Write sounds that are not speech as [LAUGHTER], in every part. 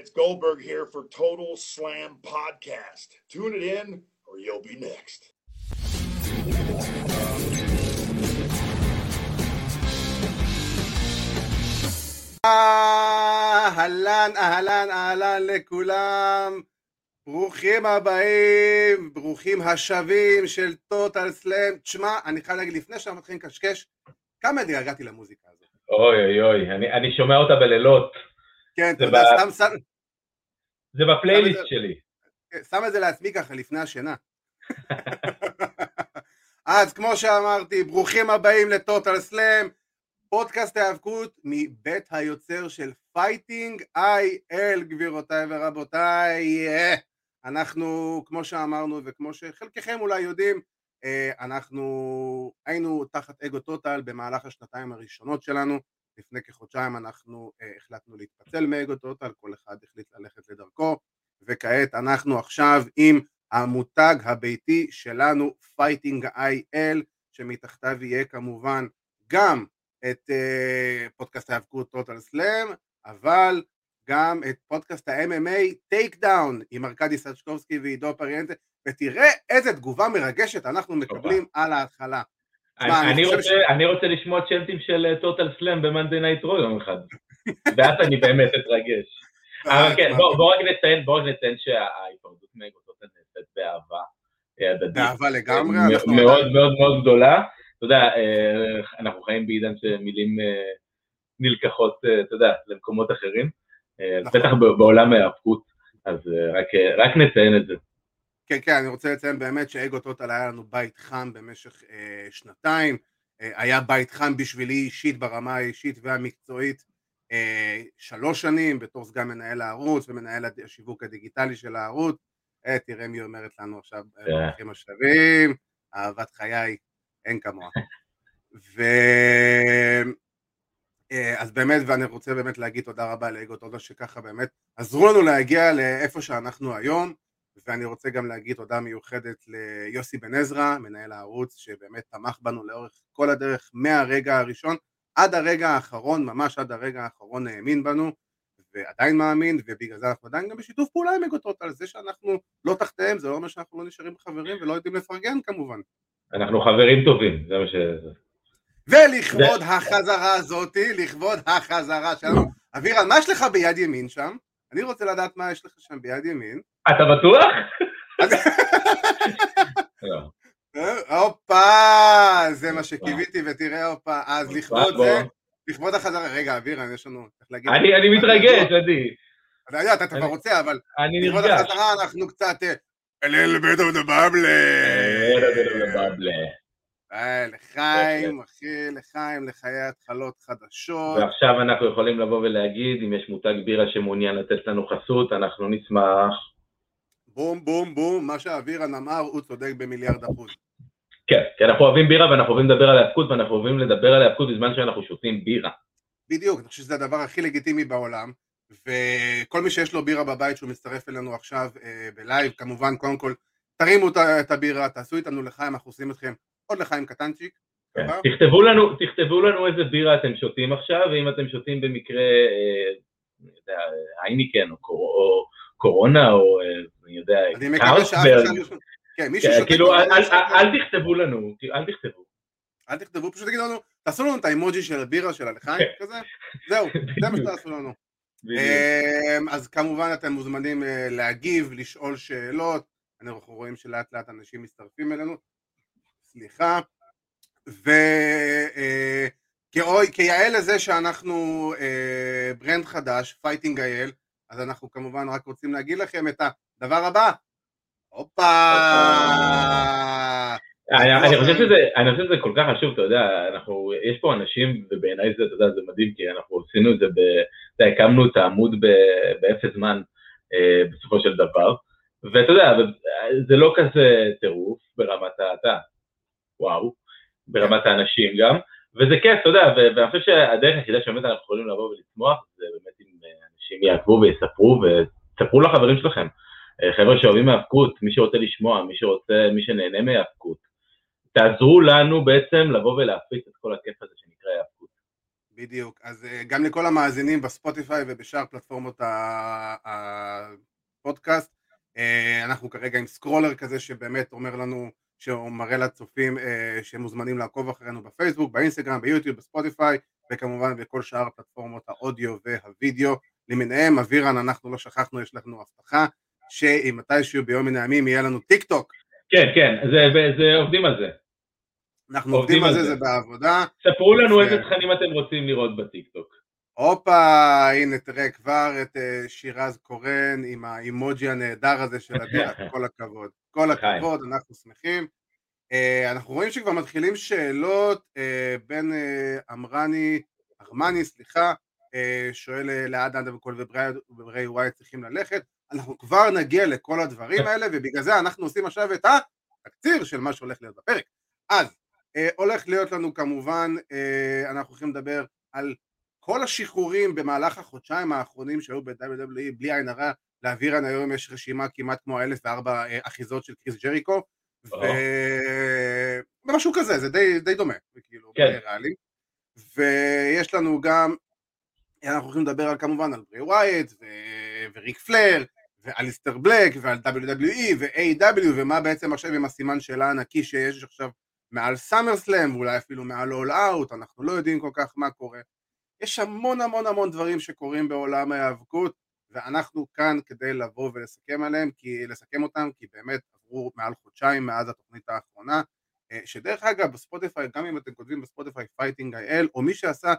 It's Goldberg here for Total Slam Podcast. Tune it in or you'll be next. אהלן, אהלן, אהלן לכולם. ברוכים הבאים, ברוכים השבים של טוטל סלאם. תשמע, אני חייב להגיד, לפני שאנחנו מתחילים לקשקש, כמה התגעגעתי למוזיקה הזאת. אוי אוי אוי, אני, אני שומע אותה בלילות. כן, אתה יודע, סתם זה בפלייליסט שלי. שם את זה לעצמי ככה לפני השינה. [LAUGHS] אז כמו שאמרתי, ברוכים הבאים ל Total Slam, פודקאסט ההיאבקות מבית היוצר של Fighting IL, גבירותיי ורבותיי. אנחנו, כמו שאמרנו וכמו שחלקכם אולי יודעים, אה, אנחנו היינו תחת Ego Total במהלך השנתיים הראשונות שלנו. לפני כחודשיים אנחנו אה, החלטנו להתפצל מ Ego Total, כל אחד החליט ללכת לדרכו, וכעת אנחנו עכשיו עם המותג הביתי שלנו, Fighting IL, שמתחתיו יהיה כמובן גם את אה, פודקאסט ההיאבקות Total Slam, אבל גם את פודקאסט ה-MMA Takedown עם ארכדי סצ'קובסקי ועידו פריאנטה, ותראה איזה תגובה מרגשת אנחנו מקבלים על ההתחלה. אני, רוצה, ש- אני רוצה לשמוע צ'אנטים של Total Slam ב Monday Night Raw יום אחד. [LAUGHS] ואז אני באמת אתרגש. אבל כן, בוא, בוא רק נציין, בוא רק נציין שההיפרדות מ Ego Total נעשית באהבה אה, הדדית. באהבה לגמרי, מאוד מאוד מאוד גדולה. אתה יודע, אה, אנחנו חיים בעידן שמילים אה, נלקחות, אה, אתה יודע, למקומות אחרים. אה, נכון. בטח בעולם ההיאבקות, אז אה, אה, רק נציין את זה. כן, כן, אני רוצה לציין באמת שאגו טוטל היה לנו בית חם במשך אה, שנתיים, אה, היה בית חם בשבילי אישית ברמה האישית והמקצועית אה, שלוש שנים בתור סגן מנהל הערוץ ומנהל השיווק הדיגיטלי של הערוץ, אה, תראה מי אומרת לנו עכשיו, אה, כן. ברוכים השבים, אהבת חיי, אין כמוה. [LAUGHS] ו... אה, אז באמת, ואני רוצה באמת להגיד תודה רבה לאגו טוטל שככה באמת עזרו לנו להגיע לאיפה שאנחנו היום. ואני רוצה גם להגיד תודה מיוחדת ליוסי בן עזרא, מנהל הערוץ, שבאמת תמך בנו לאורך כל הדרך מהרגע הראשון עד הרגע האחרון, ממש עד הרגע האחרון האמין בנו, ועדיין מאמין, ובגלל זה אנחנו עדיין גם בשיתוף פעולה עם אגוטות, על זה שאנחנו לא תחתיהם, זה לא אומר שאנחנו לא נשארים חברים ולא יודעים לפרגן כמובן. אנחנו חברים טובים, זה מה ש... ולכבוד החזרה הזאתי, לכבוד החזרה שלנו, אבירן, מה יש לך ביד ימין שם? אני רוצה לדעת מה יש לך שם ביד ימין. אתה בטוח? לא. הופה, זה מה שקיוויתי, ותראה הופה, אז לכבוד. זה, לכבוד החזרה, רגע אבירן, יש לנו, צריך להגיד, אני מתרגש, עדי. אתה יודע, אתה כבר רוצה, אבל אני לכבוד נרגש. החזרה אנחנו קצת, אה, bit of the bubble, אה, לחיים, אחי, לחיים, לחיי התחלות חדשות, ועכשיו אנחנו יכולים לבוא ולהגיד, אם יש מותג בירה שמעוניין לתת לנו חסות, אנחנו נשמח. בום בום בום, מה שאבירן אמר, הוא צודק במיליארד אחוז. כן, כי אנחנו אוהבים בירה ואנחנו אוהבים לדבר על ההאבקות ואנחנו אוהבים לדבר על ההאבקות בזמן שאנחנו שותים בירה. בדיוק, אני חושב שזה הדבר הכי לגיטימי בעולם, וכל מי שיש לו בירה בבית שהוא מצטרף אלינו עכשיו אה, ב live, כמובן, קודם כל, תרימו את הבירה, תעשו איתנו לחיים, אנחנו עושים אתכם עוד לחיים קטנצ'יק. כן. תכתבו לנו, תכתבו לנו איזה בירה אתם שותים עכשיו, ואם אתם שותים במקרה, אה, אני יודע, הייניקן או, קור, או קורונה או, אה, אני יודע, קרלסברג. אחד... כן, מי כן, ששותה... כאילו, אל, לא תכתבו לנו, כאילו, אל תכתבו. אל תכתבו, פשוט תגידו לנו, תעשו לנו את האימוג'י של הבירה של הלחיים, כן. כזה, זהו, זה מה. [LAUGHS] שתעשו לנו. אמ, אז כמובן אתם מוזמנים אה, להגיב, לשאול שאלות, אנחנו רואים שלאט לאט אנשים מצטרפים אלינו, סליחה, וכיאה לזה שאנחנו אה, brand חדש, Fighting IL, אז אנחנו כמובן רק רוצים להגיד לכם את הדבר הבא, הופה! אני, חושב שזה, אני חושב שזה כל כך חשוב, אתה יודע, אנחנו, יש פה אנשים, ובעיניי זה, אתה יודע, זה מדהים, כי אנחנו עשינו את זה, ב, אתה יודע, הקמנו את העמוד באפס זמן, אה, בסופו של דבר, ואתה יודע, זה לא כזה טירוף ברמת ה... אתה, וואו, ברמת האנשים גם, וזה כיף, אתה יודע, ואני חושב שהדרך היחידה שבאמת אנחנו יכולים לבוא ולצמוח, זה באמת אם אה, אנשים יעקבו ויספרו, ותספרו לחברים שלכם. אה, חבר'ה שאוהבים האבקות, מי שרוצה לשמוע, מי שרוצה, מי שנהנה מהאבקות. תעזרו לנו בעצם לבוא ולהפיץ את כל הכיף הזה שנקרא היאבקות. בדיוק, אז אה, גם לכל המאזינים בספוטיפיי ובשאר פלטפורמות ה- אנחנו כרגע עם scroller כזה שבאמת אומר לנו, שהוא מראה לצופים אה, שהם מוזמנים לעקוב אחרינו בפייסבוק, באינסטגרם, ביוטיוב, בספוטיפיי, וכמובן בכל שאר פלטפורמות האודיו והווידאו למיניהם. אבירן, אנחנו לא שכחנו, יש לנו הבטחה שאם מתישהו ביום מן הימים יהיה לנו טיק טוק. כן, כן, זה, זה עובדים על זה. אנחנו עובדים על זה, זה בעבודה. ספרו לנו איזה תכנים אתם רוצים לראות בטיק טוק. הופה, הנה תראה כבר את uh, שירז קורן עם האימוג'י הנהדר הזה של [LAUGHS] הדרך, כל הכבוד. כל הכבוד, אנחנו שמחים. Uh, אנחנו רואים שכבר מתחילים שאלות, uh, בין אמרני, ארמני, סליחה, שואל uh, לאן אדם וכל וברי וואי צריכים ללכת. אנחנו כבר נגיע לכל הדברים האלה, ובגלל זה אנחנו עושים עכשיו את התקציר של מה שהולך להיות בפרק. אז, uh, הולך להיות לנו כמובן, אנחנו הולכים לדבר על כל השחרורים במהלך החודשיים האחרונים שהיו ב-WWE, בלי עין הרע, לאווירן היום יש רשימה כמעט כמו האלף וארבע אה, אחיזות של קריס ג'ריקו. ומשהו כזה, זה די, די דומה, כאילו, כן. ריאלי. ויש לנו גם, אנחנו הולכים לדבר על כמובן על ברי ווייט, ו... וריק פלייר, ואליסטר בלק, ועל WWE, ו-AEW, ומה בעצם עכשיו עם הסימן שאלה הענקי שיש עכשיו מעל SummerSlam, ואולי אפילו מעל All Out, אנחנו לא יודעים כל כך מה קורה. יש המון המון המון דברים שקורים בעולם ההיאבקות ואנחנו כאן כדי לבוא ולסכם עליהם, כי, לסכם אותם, כי באמת עברו מעל חודשיים מאז התוכנית האחרונה, אה, שדרך אגב בספוטיפיי, גם אם אתם כותבים בספוטיפיי Fighting IL, או מי שעשה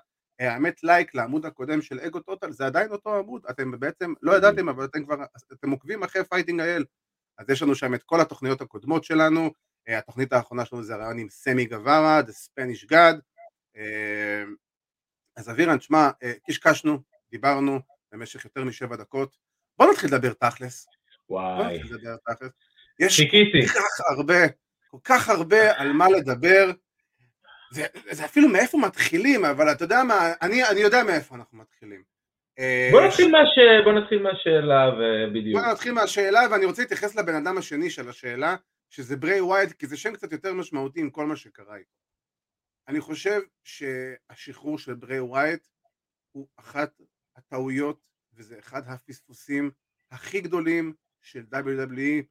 האמת לייק לעמוד הקודם של אגו טוטל, זה עדיין אותו עמוד, אתם בעצם לא ידעתם, אבל אתם כבר, אתם עוקבים אחרי Fighting IL, אז יש לנו שם את כל התוכניות הקודמות שלנו, אה, התוכנית האחרונה שלנו זה הרעיון עם סמי גווארה, The Spanish God, אז אבירן, תשמע, אה, קשקשנו, דיברנו במשך יותר משבע דקות, בוא נתחיל לדבר תכלס. וואי. יש כל כך הרבה, כל כך הרבה על מה לדבר, זה, זה אפילו מאיפה מתחילים, אבל אתה יודע מה, אני, אני יודע מאיפה אנחנו מתחילים. אה, בוא נתחיל, מהש... בוא נתחיל מהשאלה ובדיוק. בוא נתחיל מהשאלה ואני רוצה להתייחס לבן אדם השני של השאלה, שזה ברי ווייד, כי זה שם קצת יותר משמעותי עם כל מה שקרה איתו. אני חושב שהשחרור של ברי ווייט הוא אחת הטעויות וזה אחד הפספוסים הכי גדולים של WWE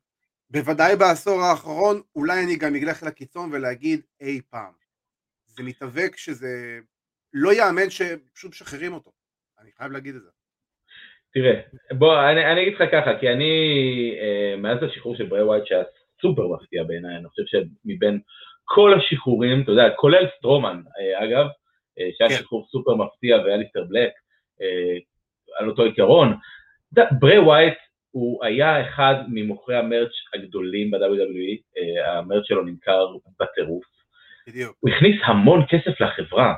בוודאי בעשור האחרון, אולי אני גם אלך לקיצון ולהגיד אי פעם. זה מתאבק שזה לא יאמן שפשוט משחררים אותו, אני חייב להגיד את זה. תראה, בוא, אני, אני אגיד לך ככה, כי אני, אה, מאז השחרור של ברי ווייט שהיה סופר מפתיע בעיניי, אני חושב שמבין כל השחרורים, אתה יודע, כולל סטרומן, אה, אגב, אה, שהיה כן. שחרור סופר מפתיע ואליסטר בלק, אה, על אותו עיקרון. ברי ווייט הוא היה אחד ממוכרי המרץ' הגדולים ב-WWE, המרץ' שלו נמכר בטירוף. בדיוק. הוא הכניס המון כסף לחברה.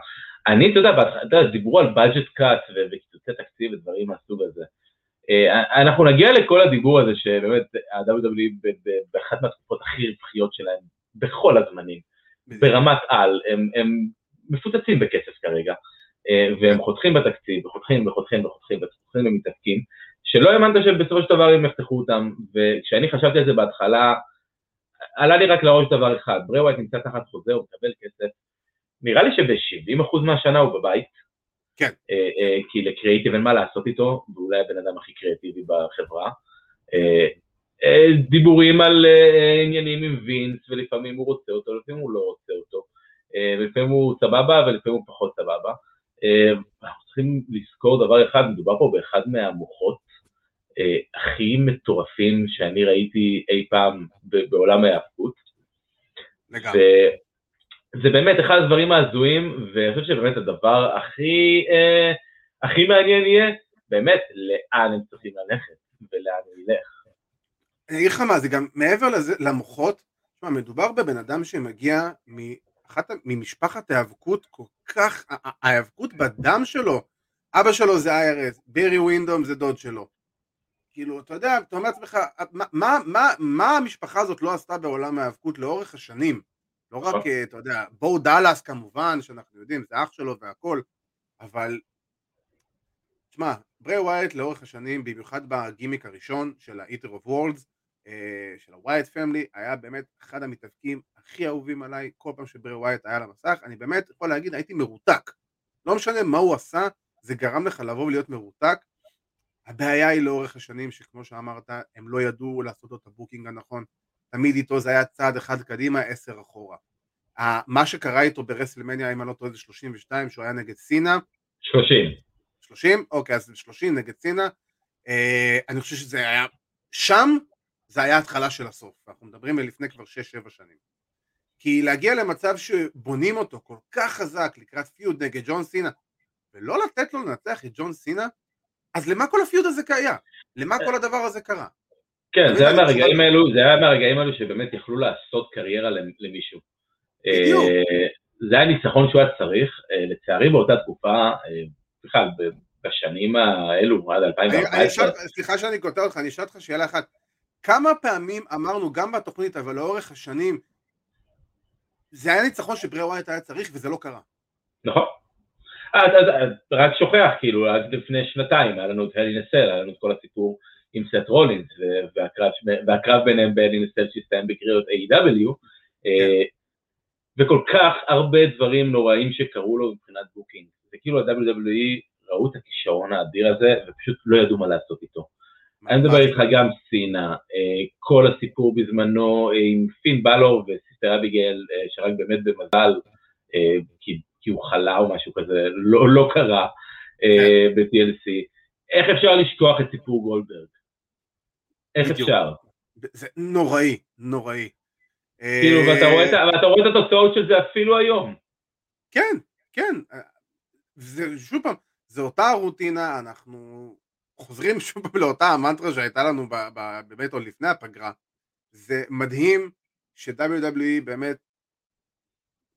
אני, אתה יודע, יודע, דיברו על budget cut וקיצוצי תקציב ודברים מהסוג הזה. אנחנו נגיע לכל הדיבור הזה שבאמת ה-WWE באחת מהתקופות הכי רווחיות שלהם בכל הזמנים, ברמת על, הם, הם מפוצצים בכסף כרגע, אה, והם חותכים בתקציב, וחותכים וחותכים וחותכים וחותכים ומתעסקים, שלא האמנת שבסופו של דבר הם יפתחו אותם, וכשאני חשבתי על זה בהתחלה, עלה לי רק לראש דבר אחד, ברי ווייט נמצא תחת חוזה, הוא מקבל כסף, נראה לי שב-70% מהשנה הוא בבית, כן. אה, אה, כי לקריאיטיב אין מה לעשות איתו, ואולי הבן אדם הכי קריאטיבי בחברה. אה, דיבורים על אה, עניינים עם וינס, ולפעמים הוא רוצה אותו, לפעמים הוא לא רוצה אותו, אה, ולפעמים הוא סבבה ולפעמים הוא פחות סבבה. אנחנו צריכים לזכור דבר אחד, מדובר פה באחד מהמוחות הכי מטורפים שאני ראיתי אי פעם בעולם ההאבקות. זה באמת אחד הדברים ההזויים, ואני חושב שבאמת הדבר הכי, הכי מעניין יהיה, באמת, לאן הם צריכים ללכת ולאן הוא ילך. אני אגיד לך מה, זה גם מעבר לזה, למוחות, תשמע, מדובר בבן אדם שמגיע מאחת, ממשפחת היאבקות כל כך, ההיאבקות בדם שלו, אבא שלו זה IRS, בירי ווינדום זה דוד שלו. כאילו, אתה יודע, אתה אומר לעצמך, מה, מה, מה, מה המשפחה הזאת לא עשתה בעולם ההיאבקות לאורך השנים? לא רק, נכון. אתה יודע, בואו דאלאס כמובן, שאנחנו יודעים, זה אח שלו והכל, אבל, תשמע, ברי ווייט לאורך השנים, במיוחד בגימיק הראשון של ה-Eater of Worlds, אה, של ה Wyatt Family היה באמת אחד המתאבקים הכי אהובים עליי כל פעם שברי ווייט היה על המסך אני באמת יכול להגיד הייתי מרותק לא משנה מה הוא עשה זה גרם לך לבוא ולהיות מרותק הבעיה היא לאורך השנים שכמו שאמרת הם לא ידעו לעשות לו את ה booking הנכון. תמיד איתו זה היה צעד אחד קדימה עשר אחורה. מה שקרה איתו ב WrestleMania אם אני לא טועה זה 32 שהוא היה נגד סינה. 30 30? אוקיי אז 30 נגד סינה. אה, אני חושב שזה היה שם זה היה התחלה של הסוף. אנחנו מדברים על לפני כבר 6-7 שנים. כי להגיע למצב שבונים אותו כל כך חזק לקראת פיוד נגד ג'ון סינה ולא לתת לו לנצח את ג'ון סינה אז למה כל הפיוד הזה קיים? למה כל הדבר הזה קרה? כן, זה היה מהרגעים האלו, זה היה מהרגעים האלו שבאמת יכלו לעשות קריירה למישהו. בדיוק. אה, זה היה ניצחון שהוא היה צריך, אה, לצערי באותה תקופה, אה, בכלל בשנים האלו, עד 2014. סליחה שאני קוטע אותך, אני אשאל אותך שאלה אחת. כמה פעמים אמרנו, גם בתוכנית, אבל לאורך השנים, זה היה ניצחון שברי ווייט היה צריך וזה לא קרה. נכון. רק שוכח, כאילו, עד לפני שנתיים היה לנו את הלי נסל, היה לנו את כל הסיפור עם סט רולינס, והקרב, ביניהם בהלי נסל שהסתיים בקריאות A.W. כן. וכל כך הרבה דברים נוראים שקרו לו מבחינת booking. זה כאילו ה-WWE ראו את הכישרון האדיר הזה ופשוט לא ידעו מה לעשות איתו. אני מדבר איתך גם סינה, אה, כל הסיפור בזמנו אה, עם פין בלור ו Sister Abigail, אה, שרק באמת במזל, כי, כי הוא חלה או משהו כזה, לא, לא קרה כן. ב-TLC. איך אפשר לשכוח את סיפור גולדברג? איך בדיוק. אפשר? זה נוראי, נוראי. כאילו, ואתה רואה, ואתה רואה את התוצאות של זה אפילו היום. כן, כן. זה, שוב פעם, זה אותה רוטינה, אנחנו חוזרים שוב פעם לאותה המנטרה שהייתה לנו באמת עוד לפני הפגרה. זה מדהים ש-WWE באמת,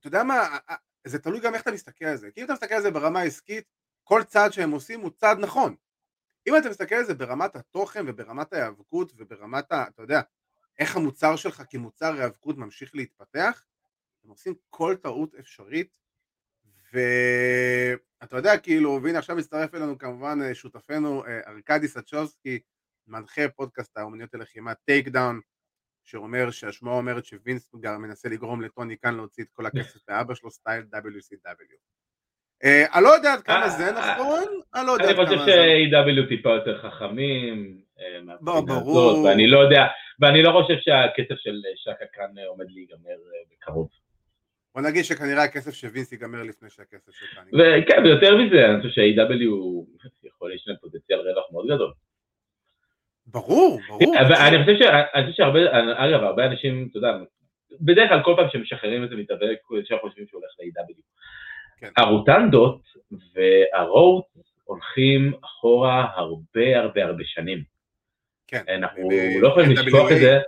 אתה יודע מה, זה תלוי גם איך אתה מסתכל על זה. כי אם אתה מסתכל על זה ברמה העסקית, כל צעד שהם עושים הוא צעד נכון. אם אתה מסתכל על זה ברמת התוכן וברמת ההיאבקות וברמת ה... אתה יודע, איך המוצר שלך כמוצר היאבקות ממשיך להתפתח, הם עושים כל טעות אפשרית ואתה יודע כאילו, והנה עכשיו מצטרף אלינו כמובן אה, שותפנו אה, ארכדי סצ'ובסקי, מנחה פודקאסט אומנויות הלחימה Takedown, שאומר שהשמועה אומרת שווינס גם מנסה לגרום לטוני כאן להוציא את כל הכסף [LAUGHS] מאבא שלו סטייל WCW. אה, אני לא יודע עד כמה זה נכון, אני לא יודע עד כמה זה... אני חושב ש-AW טיפה יותר חכמים, ברור. ואני לא יודע, ואני לא חושב שהכסף של שקה כאן עומד להיגמר בקרוב. בוא נגיד שכנראה הכסף של וינס ייגמר לפני שהכסף של כאן וכן, ויותר מזה, אני חושב שה-AW יכול, להם פוטנציאל רווח מאוד גדול. ברור, ברור. אני חושב שהרבה, אגב, הרבה אנשים, אתה יודע, בדרך כלל כל פעם שמשחררים איזה מתאבק, ישר חושבים שהוא הולך ל-AEW. כן. הרוטנדות והרודס הולכים אחורה הרבה הרבה הרבה שנים. כן. אנחנו לא יכולים לשכוח את זה.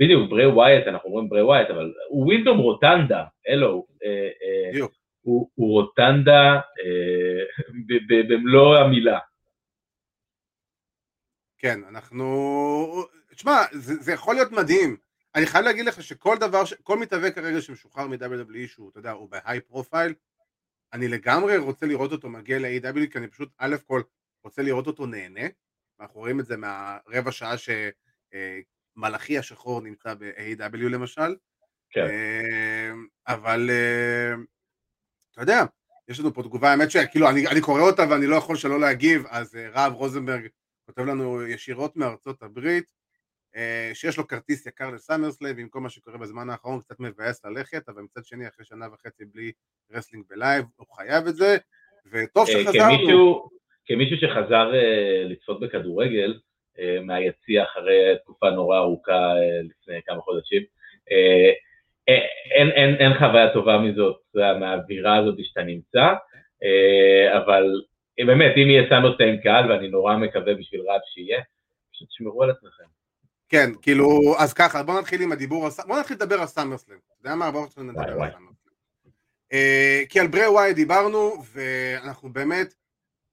בדיוק, ברי ווייט, אנחנו אומרים ברי ווייט, אבל הוא ווינדהם רוטנדה, אלו, אה, אה, הוא רוטנדה אה, [LAUGHS] במלוא המילה. כן, אנחנו... תשמע, זה, זה יכול להיות מדהים. אני חייב להגיד לך שכל דבר, כל מתאבק כרגע שמשוחרר מ-WWE שהוא, אתה יודע, הוא בהיי פרופייל, אני לגמרי רוצה לראות אותו מגיע ל-AW, כי אני פשוט, א' כל, רוצה לראות אותו נהנה. אנחנו רואים את זה מהרבע שעה ש... מלאכי השחור נמצא ב-AW למשל, כן. אמ, אבל אמ, אתה יודע, יש לנו פה תגובה, האמת שכאילו אני, אני קורא אותה ואני לא יכול שלא להגיב, אז אה, רב רוזנברג כותב לנו ישירות מארצות הברית, אה, שיש לו כרטיס יקר ל SummerSlam, עם כל מה שקורה בזמן האחרון קצת מבאס ללכת, אבל מצד שני אחרי שנה וחצי בלי wrestling בלייב, הוא חייב את זה, וטוב אה, שחזרנו. כמישהו, כמישהו שחזר לצפות בכדורגל, אה, מהיציע אחרי תקופה נורא ארוכה אה, לפני כמה חודשים. אה, אין, אין, אין חוויה טובה מזאת, מהאווירה הזאת שאתה נמצא, אבל באמת, אם יהיה SummerSlam עם קהל, ואני נורא מקווה בשביל רב שיהיה, פשוט תשמרו על עצמכם. כן, כאילו, אז ככה, בוא נתחיל עם הדיבור, בוא נתחיל לדבר על SummerSlam, אתה יודע מה? בוא נתחיל לדבר על SummerSlam. כי על ברי ווייט דיברנו, ואנחנו באמת,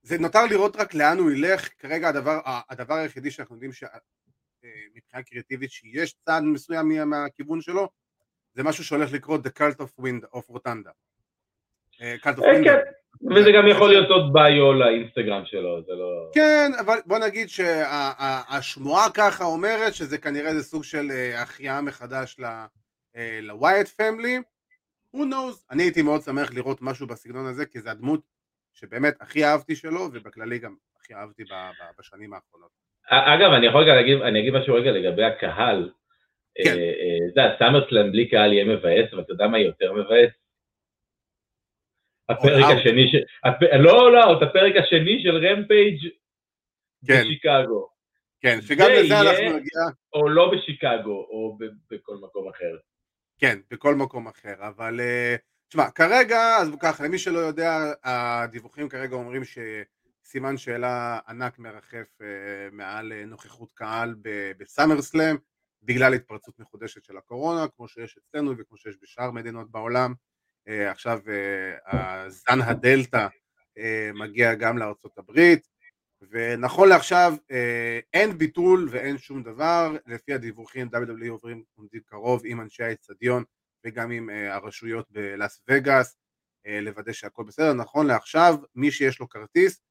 זה נותר לראות רק לאן הוא ילך, כרגע הדבר, הדבר היחידי שאנחנו יודעים שמבחינה אה, קריאטיבית שיש צעד מסוים מהכיוון שלו, זה משהו שהולך לקרות The Cult of Windham Rotunda. אה, Cult of Windham. וזה גם יכול להיות עוד ביו לאינסטגרם שלו, זה לא... כן, אבל בוא נגיד שהשמועה ככה אומרת שזה כנראה זה סוג של אה, החייאה מחדש ל Wyatt Family. Who knows? אני הייתי מאוד שמח לראות משהו בסגנון הזה, כי זה הדמות שבאמת הכי אהבתי שלו, ובכללי גם הכי אהבתי בשנים האחרונות. אגב, אני יכול רגע להגיד, אני אגיד משהו רגע לגבי הקהל. כן. אתה יודע, SummerSlam בלי קהל יהיה מבאס, אבל אתה יודע מה יותר מבאס? הפרק השני של... לא, לא, את הפרק השני של רמפייג' כן. בשיקגו. כן, שגם לזה אנחנו נגיע. או לא בשיקגו, או בכל מקום אחר. כן, בכל מקום אחר, אבל... תשמע, כרגע, אז ככה, למי שלא יודע, הדיווחים כרגע אומרים שסימן שאלה ענק מרחף מעל נוכחות קהל בסאמר סלאם, בגלל התפרצות מחודשת של הקורונה, כמו שיש אצלנו וכמו שיש בשאר מדינות בעולם. עכשיו הזן הדלתא מגיע גם לארצות הברית, ונכון לעכשיו אין ביטול ואין שום דבר, לפי הדיווחים WWE עוברים קרוב עם אנשי האצטדיון וגם עם הרשויות בלאס וגאס, לוודא שהכל בסדר, נכון לעכשיו מי שיש לו כרטיס,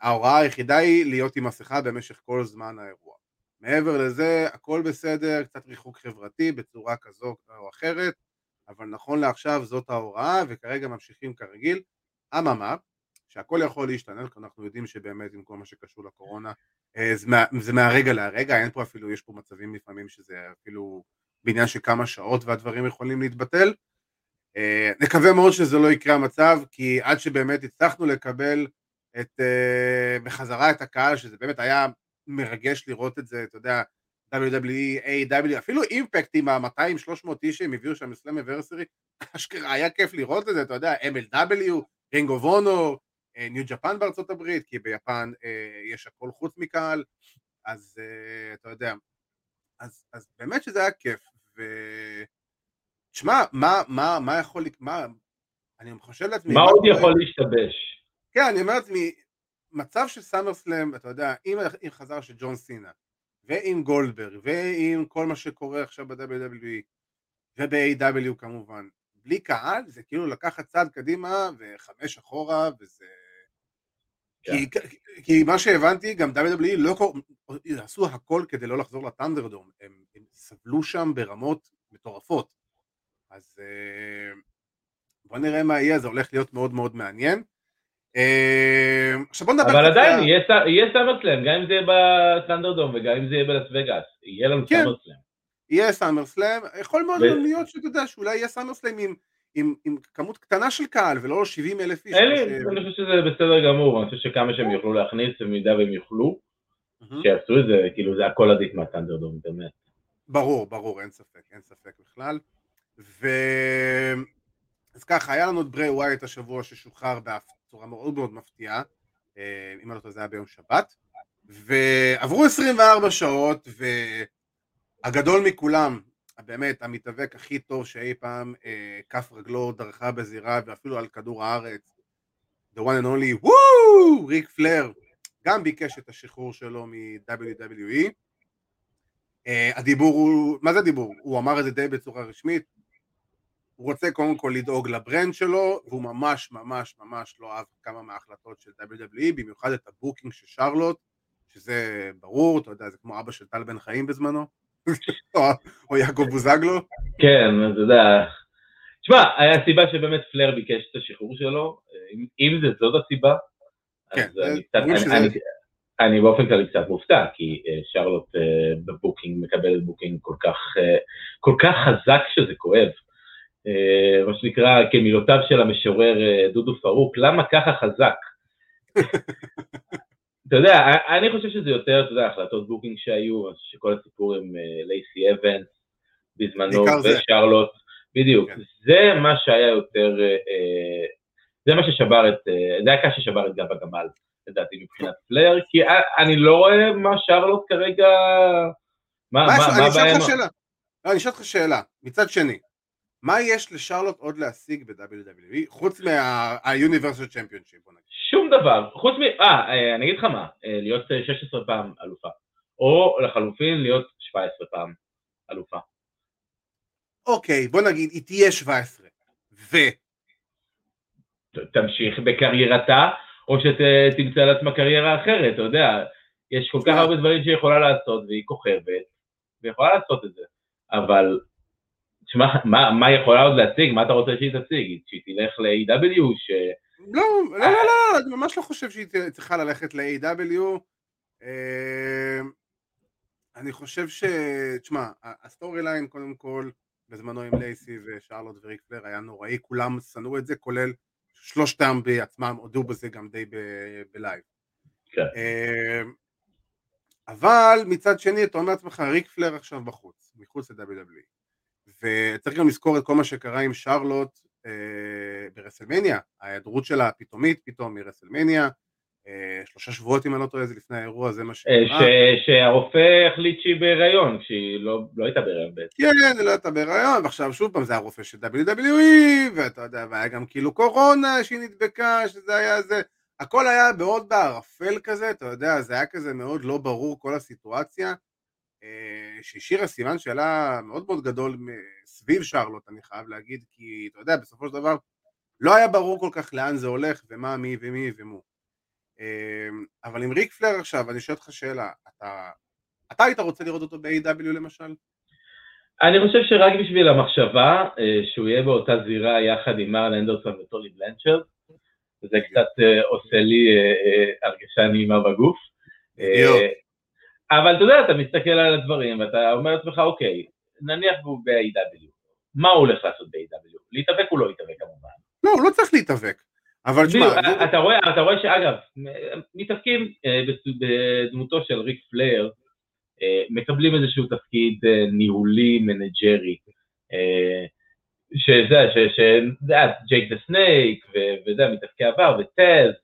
ההוראה היחידה היא להיות עם מסכה במשך כל זמן האירוע. מעבר לזה הכל בסדר, קצת ריחוק חברתי בצורה כזו או אחרת, אבל נכון לעכשיו זאת ההוראה וכרגע ממשיכים כרגיל, אממה שהכל יכול להשתנות, כי אנחנו יודעים שבאמת עם כל מה שקשור לקורונה זה, מה, זה מהרגע להרגע, אין פה אפילו, יש פה מצבים לפעמים שזה אפילו בעניין של כמה שעות והדברים יכולים להתבטל. נקווה מאוד שזה לא יקרה המצב, כי עד שבאמת הצלחנו לקבל את, בחזרה את הקהל, שזה באמת היה מרגש לראות את זה, אתה יודע, WWE, AEW, אפילו Impact עם ה-200-300 איש שהם הביאו שם ל Slammiversary, [LAUGHS] אשכרה היה כיף לראות את זה, אתה יודע, MLW, Ring of Honor, New Japan בארצות הברית, כי ביפן אה, יש הכל חוץ מקהל, אז אה, אתה יודע, אז, אז באמת שזה היה כיף, ו... תשמע, מה, מה, מה יכול, מה, אני חושב לעצמי... מה עוד יכול להשתבש? כן, אני אומר לעצמי, מצב של סאמר סלאם, אתה יודע, עם, עם חזר של ג'ון סינה, ועם גולדברג, ועם כל מה שקורה עכשיו ב-WWE, וב-AW כמובן, בלי קהל זה כאילו לקחת צעד קדימה וחמש אחורה וזה... כן. כי, כי מה שהבנתי גם WWE לא עשו הכל כדי לא לחזור לטנדרדום, הם, הם סבלו שם ברמות מטורפות. אז אה, בוא נראה מה יהיה, זה הולך להיות מאוד מאוד מעניין עכשיו בוא נדבר אבל עדיין יהיה סאמרסלאם, גם אם זה יהיה בטנדרדום וגם אם זה יהיה בלס וגאס, יהיה לנו כן. סאמרסלאם יהיה סאמר סלאם, יכול מאוד. להיות שאתה יודע שאולי יהיה סאמר סלאם עם, עם, עם כמות קטנה של קהל ולא 70 אלף איש. ש... אני חושב שזה בסדר גמור, אני חושב שכמה שהם יוכלו להכניס במידה והם יוכלו, שיעשו את זה, כאילו זה הכל עדיף מהטנדרדום, באמת. ברור, ברור, אין ספק, אין ספק בכלל. ו... אז ככה, היה לנו את ברי ווייט השבוע ששוחרר בצורה מאוד מאוד מפתיעה, אה, אם אני לא טועה זה היה ביום שבת, ועברו 24 שעות, ו... הגדול מכולם, באמת המתאבק הכי טוב שאי פעם אה, כף רגלו דרכה בזירה ואפילו על כדור הארץ, the one and only, וואו, ריק פלר, גם ביקש את השחרור שלו מ-WWE. אה, הדיבור הוא, מה זה דיבור? הוא אמר את זה די בצורה רשמית, הוא רוצה קודם כל לדאוג ל brand שלו, והוא ממש ממש ממש לא אהב כמה מההחלטות של WWE, במיוחד את ה booking של שרלוט, שזה ברור, אתה יודע, זה כמו אבא של טל בן חיים בזמנו. [LAUGHS] או יעקב בוזגלו? כן, אתה יודע. תשמע, היה סיבה שבאמת פלייר ביקש את השחרור שלו, אם זה זאת הסיבה, אז כן, אני קצת, אני, אני באופן כללי קצת מופתע, כי אה, שרלוט אה, בבוקינג מקבלת בוקינג כל כך, אה, כל כך חזק שזה כואב. מה שנקרא, כמילותיו של המשורר דודו פארוק, למה ככה חזק? [LAUGHS] אתה יודע, אני חושב שזה יותר, אתה יודע, החלטות בוקינג שהיו, שכל הסיפור עם אה, לייסי אוונס בזמנו ושרלוט, בדיוק, כן. זה מה שהיה יותר, אה, אה, זה מה ששבר את, זה היה הקש ששבר את גב הגמל, לדעתי מבחינת פלייר, כי אני לא רואה מה שרלוט כרגע, מה הבעיה? לא, אני אשאל אותך שאלה, מצד שני, מה יש לשרלוט עוד להשיג ב-WWE חוץ מה-Universal Championship בוא נגיד? שום דבר, חוץ מ... אה, אה, אני אגיד לך מה, אה, להיות 16 אה, פעם אלופה, או לחלופין להיות 17 פעם אלופה. אוקיי, בוא נגיד, היא תהיה 17, ו... תמשיך בקריירתה, או שתמצא לעצמה קריירה אחרת, אתה יודע, יש כל כך הרבה דברים שהיא יכולה לעשות, והיא כוכבת, והיא יכולה לעשות את זה, אבל תשמע, מה, מה יכולה עוד להציג? מה אתה רוצה שהיא תציג? שהיא תלך ל-AW, ש... לא, לא, לא, לא, אני ממש לא חושב שהיא צריכה ללכת ל-AW. אני חושב ש... תשמע, ה story line קודם כל, בזמנו עם לייסי ושרלוט וריק פלייר היה נוראי, כולם שנאו את זה, כולל שלושתם בעצמם, הודו בזה גם די בלייב. כן. אבל מצד שני אתה אומר לעצמך ריק פלייר עכשיו בחוץ, מחוץ ל-WWE וצריך גם לזכור את כל מה שקרה עם שרלוט אה, ברסלמניה, ההיעדרות שלה הפתאומית פתאום מרסלמניה, אה, שלושה שבועות אם אני לא טועה זה לפני האירוע זה מה אה, שקרה. שהרופא החליט שהיא בהיריון, כשהיא לא, לא הייתה בהיריון בעצם. כן, היא לא הייתה בהיריון, ועכשיו שוב פעם זה הרופא של WWE, ואתה יודע, והיה גם כאילו קורונה שהיא נדבקה, שזה היה זה, הכל היה מאוד בערפל כזה, אתה יודע, זה היה כזה מאוד לא ברור כל הסיטואציה, שהשאירה סימן שאלה מאוד מאוד גדול סביב שרלוט, אני חייב להגיד, כי אתה יודע, בסופו של דבר לא היה ברור כל כך לאן זה הולך, ומה, מי ומי ומו. אה, אבל עם ריק פלר עכשיו, אני שואל אותך שאלה, אתה, אתה היית רוצה לראות אותו ב-AW למשל? אני חושב שרק בשביל המחשבה אה, שהוא יהיה באותה זירה יחד עם מרל אנדרסון וטולי בלנצ'רד, זה קצת עושה לי הרגשה נעימה בגוף. אבל אתה יודע, אתה מסתכל על הדברים ואתה אומר לעצמך, אוקיי, נניח הוא ב-AEW, מה הוא הולך לעשות ב-AEW? להתאבק הוא לא יתאבק כמובן. לא, הוא לא צריך להתאבק. אבל תשמע... אתה רואה, אתה רואה שאגב, מתאבקים אה, בדמותו של ריק פלייר, אה, מקבלים איזשהו תפקיד אה, ניהולי, מנג'רי, שזה, שזה, ג'ייק the snake, וזה, מתאבקי עבר, וטאז,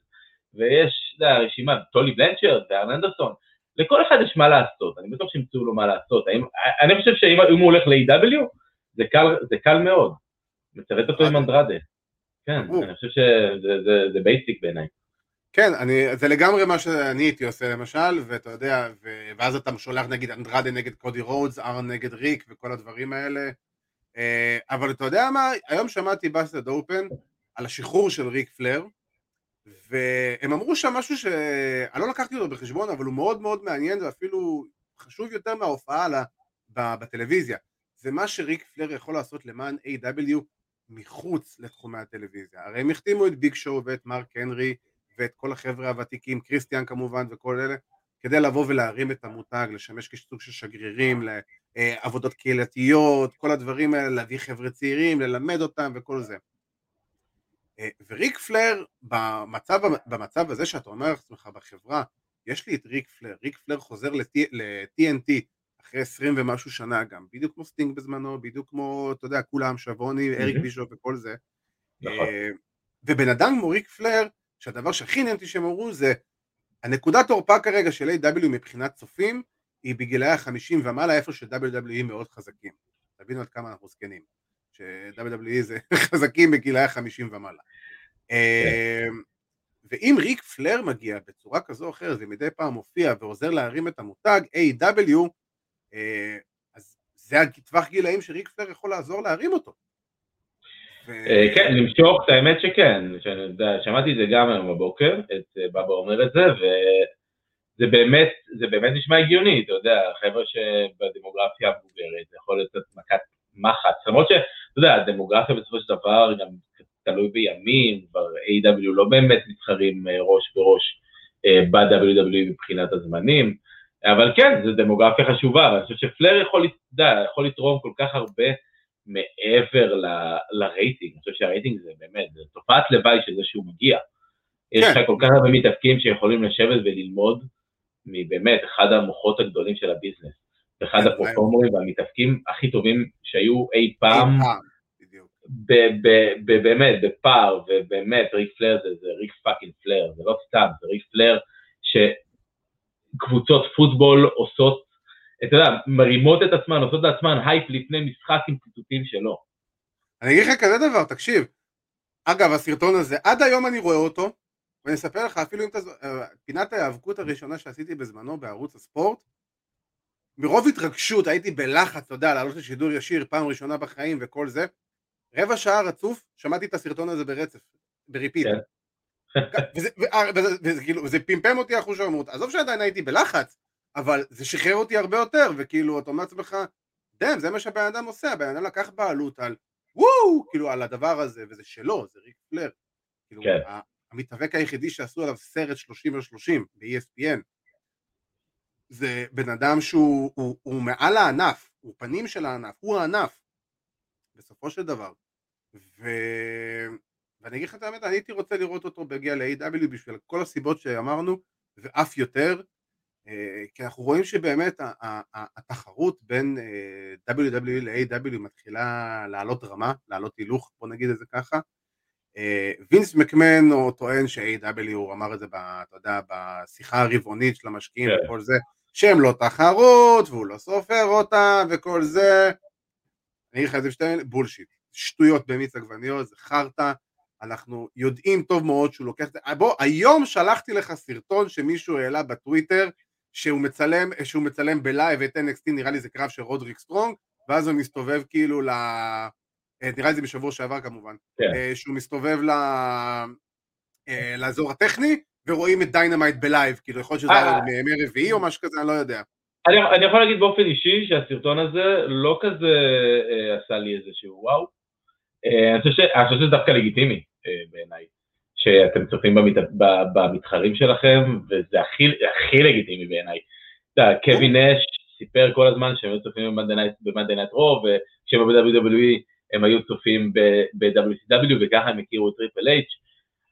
ויש, זה הרשימה, טולי בלנצ'רד וארן אנדרסון, לכל אחד יש מה לעשות, אני בטוח שימצאו לו מה לעשות. האם, אני חושב שאם הוא הולך ל-AEW, זה קל, זה קל מאוד. מצוות אותו עם אנדרדה. כן, אני חושב שזה basic בעיניי. כן, אני, זה לגמרי מה שאני הייתי עושה למשל, ואתה יודע, ו, ואז אתה שולח נגיד אנדרדה נגד קודי רודס, ארן נגד ריק וכל הדברים האלה. אה, אבל אתה יודע מה, היום שמעתי ב Busted Open על השחרור של ריק פלייר, והם אמרו שם משהו שאני לא לקחתי אותו בחשבון, אבל הוא מאוד מאוד מעניין ואפילו חשוב יותר מההופעה לה, בטלוויזיה. זה מה שריק פלר יכול לעשות למען A.W. מחוץ לתחומי הטלוויזיה. הרי הם החתימו את ביג שואו ואת מרק הנרי ואת כל החבר'ה הוותיקים, קריסטיאן כמובן וכל אלה, כדי לבוא ולהרים את המותג, לשמש כסוג של שגרירים, לעבודות קהילתיות, כל הדברים האלה, להביא חבר'ה צעירים, ללמד אותם וכל זה. אה, וריק פלייר במצב, במצב הזה שאתה אומר לעצמך בחברה, יש לי את ריק פלייר, ריק פלייר חוזר ל-TNT אחרי עשרים ומשהו שנה גם, בדיוק כמו סטינג בזמנו, בדיוק כמו, אתה יודע, כולם, שיבוני, אריק בישוף וכל זה. נכון. אה, ובן אדם כמו ריק פלייר, שהדבר שהכי נהנתי שהם אמרו זה, הנקודת תורפה כרגע של AEW מבחינת צופים, היא בגילאי החמישים ומעלה, איפה ש-WWE מאוד חזקים. תבינו עד כמה אנחנו זקנים. ש-WWE זה [LAUGHS] חזקים בגילאי החמישים ומעלה. כן. אמ, ואם ריק פלר מגיע בצורה כזו או אחרת ומדי פעם מופיע ועוזר להרים את המותג A.W. אה, אז זה הטווח גילאים שריק פלר יכול לעזור להרים אותו. אה, כן, למשוך, האמת שכן, שמעתי את זה גם היום בבוקר, את אה, בבא אומר את זה, וזה באמת, זה באמת נשמע הגיוני, אתה יודע, חבר'ה שבדמוגרפיה המבוגרת, זה יכול להיות מכת מחץ, למרות שאתה יודע, הדמוגרפיה בסופו של דבר גם תלוי בימים, כבר A.W. לא באמת מתחרים אה, ראש בראש אה, ב-WWE מבחינת הזמנים, אבל כן, זו דמוגרפיה חשובה, ואני חושב שפלר יכול, יודע, יכול לתרום כל כך הרבה מעבר ל, לרייטינג, אני חושב שהרייטינג זה באמת, זה תופעת לוואי של זה שהוא מגיע. כן. יש לך כל כך הרבה מתאפקים שיכולים לשבת וללמוד מבאמת אחד המוחות הגדולים של הביזנס. אחד כן, הפרפורמרים והמתאבקים הכי טובים שהיו אי פעם, באמת, בפער, ובאמת, ריק פלר זה, זה ריק פאקינג פלר, זה לא סתם, זה ריק פלייר שקבוצות פוטבול עושות, אתה יודע, מרימות את עצמן, עושות לעצמן הייפ לפני משחק עם ציטוטים שלו. אני אגיד לך כזה דבר, תקשיב, אגב, הסרטון הזה, עד היום אני רואה אותו, ואני אספר לך, אפילו אם אתה... אה, פינת ההיאבקות הראשונה שעשיתי בזמנו בערוץ הספורט, מרוב התרגשות הייתי בלחץ, אתה יודע, לעלות לשידור ישיר פעם ראשונה בחיים וכל זה, רבע שעה רצוף, שמעתי את הסרטון הזה ברצף, ב repeat. כן. [LAUGHS] וזה, וזה, כאילו, זה פמפם אותי אחושרמוטה, עזוב שעדיין הייתי בלחץ, אבל זה שחרר אותי הרבה יותר, וכאילו, אתה אומר לעצמך, damn, זה מה שהבן אדם עושה, הבן אדם לקח בעלות על, וואו, כאילו, על הדבר הזה, וזה שלו, זה ריק פלר. כאילו, כן. המתאבק היחידי שעשו עליו סרט 30 על 30 ב-ESPN, זה בן אדם שהוא הוא, הוא מעל הענף, הוא פנים של הענף, הוא הענף, בסופו של דבר. ו... ואני אגיד לך את האמת, אני הייתי רוצה לראות אותו בהגיע ל-AW בשביל כל הסיבות שאמרנו, ואף יותר, אה, כי אנחנו רואים שבאמת התחרות בין אה, WWE ל-AW מתחילה לעלות רמה, לעלות הילוך, בוא נגיד את זה ככה. אה, וינס מקמן הוא טוען ש-AW, הוא אמר את זה, אתה יודע, בשיחה הרבעונית של המשקיעים כן. וכל זה, שהם לא תחרות, והוא לא סופר אותה וכל זה. אני אגיד לך את זה מילים, בולשיט. שטויות במיץ עגבניות, זה חרטא. אנחנו יודעים טוב מאוד שהוא לוקח את זה. בוא, היום שלחתי לך סרטון שמישהו העלה בטוויטר, שהוא מצלם, שהוא מצלם בלייב את NXT, נראה לי זה קרב של רודריק סטרונג, ואז הוא מסתובב כאילו ל... אה, נראה לי זה בשבוע שעבר כמובן, כן. אה, שהוא מסתובב ל... אה, לאזור הטכני, ורואים את דיינמייט בלייב, כאילו יכול להיות שזה אה. היה מימי רביעי או משהו כזה, אני לא יודע. אני, אני יכול להגיד באופן אישי שהסרטון הזה לא כזה אה, עשה לי איזשהו וואו. אה, אני, חושב ש, אני חושב שזה דווקא לגיטימי אה, בעיניי, שאתם צופים במת, ב, במתחרים שלכם, וזה הכי, הכי לגיטימי בעיניי. אתה יודע, קווין נש סיפר כל הזמן שהם היו צופים נייטרו, וכשהם היו ב-WWE הם היו צופים ב-WCW, וככה הם הכירו את טריפל אייץ'.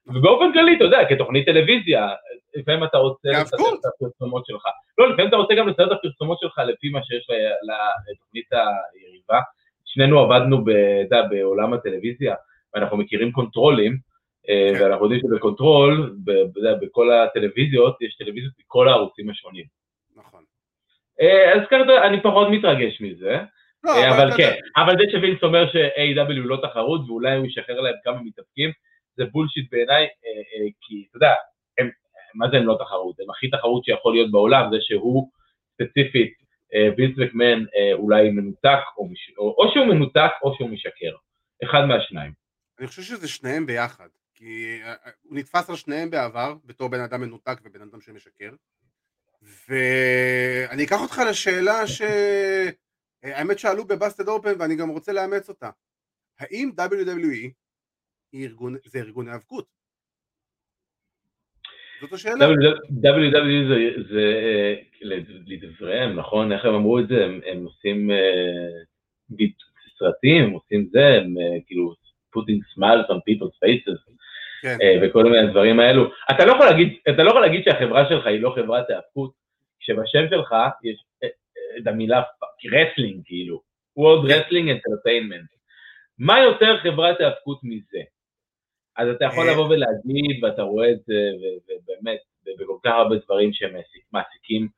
ובאופן כללי, אתה יודע, כתוכנית טלוויזיה, לפעמים אתה רוצה לסדר. את הפרסומות שלך. לא, לפעמים אתה רוצה גם לסדר את הפרסומות שלך לפי מה שיש לתוכנית היריבה. שנינו עבדנו בעולם הטלוויזיה, ואנחנו מכירים קונטרולים, אה, כן. ואנחנו יודעים שבקונטרול, בכל הטלוויזיות, יש טלוויזיות מכל הערוצים השונים. נכון. אה, אז ככה אני פחות מתרגש מזה, לא, אה, אבל כן, אבל זה שווינס אומר ש-AEW לא תחרות ואולי הוא ישחרר להם כמה מתאבקים, זה bullshit בעיניי, אה, אה, כי אתה יודע, הם, מה זה הם לא תחרות? הם הכי תחרות שיכול להיות בעולם, זה שהוא ספציפית, וינס מקמן אה, אולי מנותק, או, מש, או, או שהוא מנותק או שהוא משקר, אחד מהשניים. אני חושב שזה שניהם ביחד, כי הוא נתפס על שניהם בעבר, בתור בן אדם מנותק ובן אדם שמשקר, ואני אקח אותך לשאלה שהאמת שאלו בבאסטד אופן ואני גם רוצה לאמץ אותה. האם WWE ארגון, זה ארגון היאבקות? זאת השאלה. WWE זה, זה אה, לדבריהם, נכון? איך הם אמרו את זה? הם, הם עושים ביט- סרטים, הם עושים זה, הם אה, כאילו putting smiles on people's faces כן, וכל מיני דברים האלו. אתה לא יכול להגיד, אתה לא יכול להגיד שהחברה שלך היא לא חברת היאבקות, כשבשם שלך יש את המילה wrestling כאילו, World כן. Wrestling Entertainment. מה יותר חברת היאבקות מזה? אז אתה יכול אה. לבוא ולהגיד, ואתה רואה את זה, ובאמת, בכל כך הרבה דברים שהם מעסיק- מעסיקים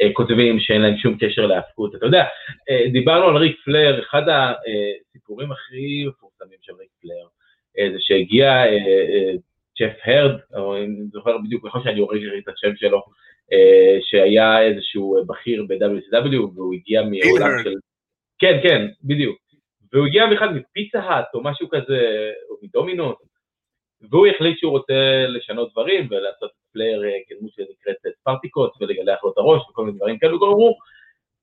אה, כותבים שאין להם שום קשר להאבקות. אתה יודע, אה, דיברנו על ריק פלר, אחד הסיפורים הכי מפורסמים של ריק פלר, זה שהגיע ג'ף הרד, או אני זוכר בדיוק, נכון שאני הורג את השם שלו, שהיה איזשהו בכיר ב-WCW, והוא הגיע מעולם. של... כן, כן, בדיוק. והוא הגיע בכלל מפיצה האט, או משהו כזה, או מדומינוס, והוא החליט שהוא רוצה לשנות דברים ולעשות פלייר אה, כדמות שנקראת ספרטיקוס ולגלח לו את הראש וכל מיני דברים כאלו, אמרו,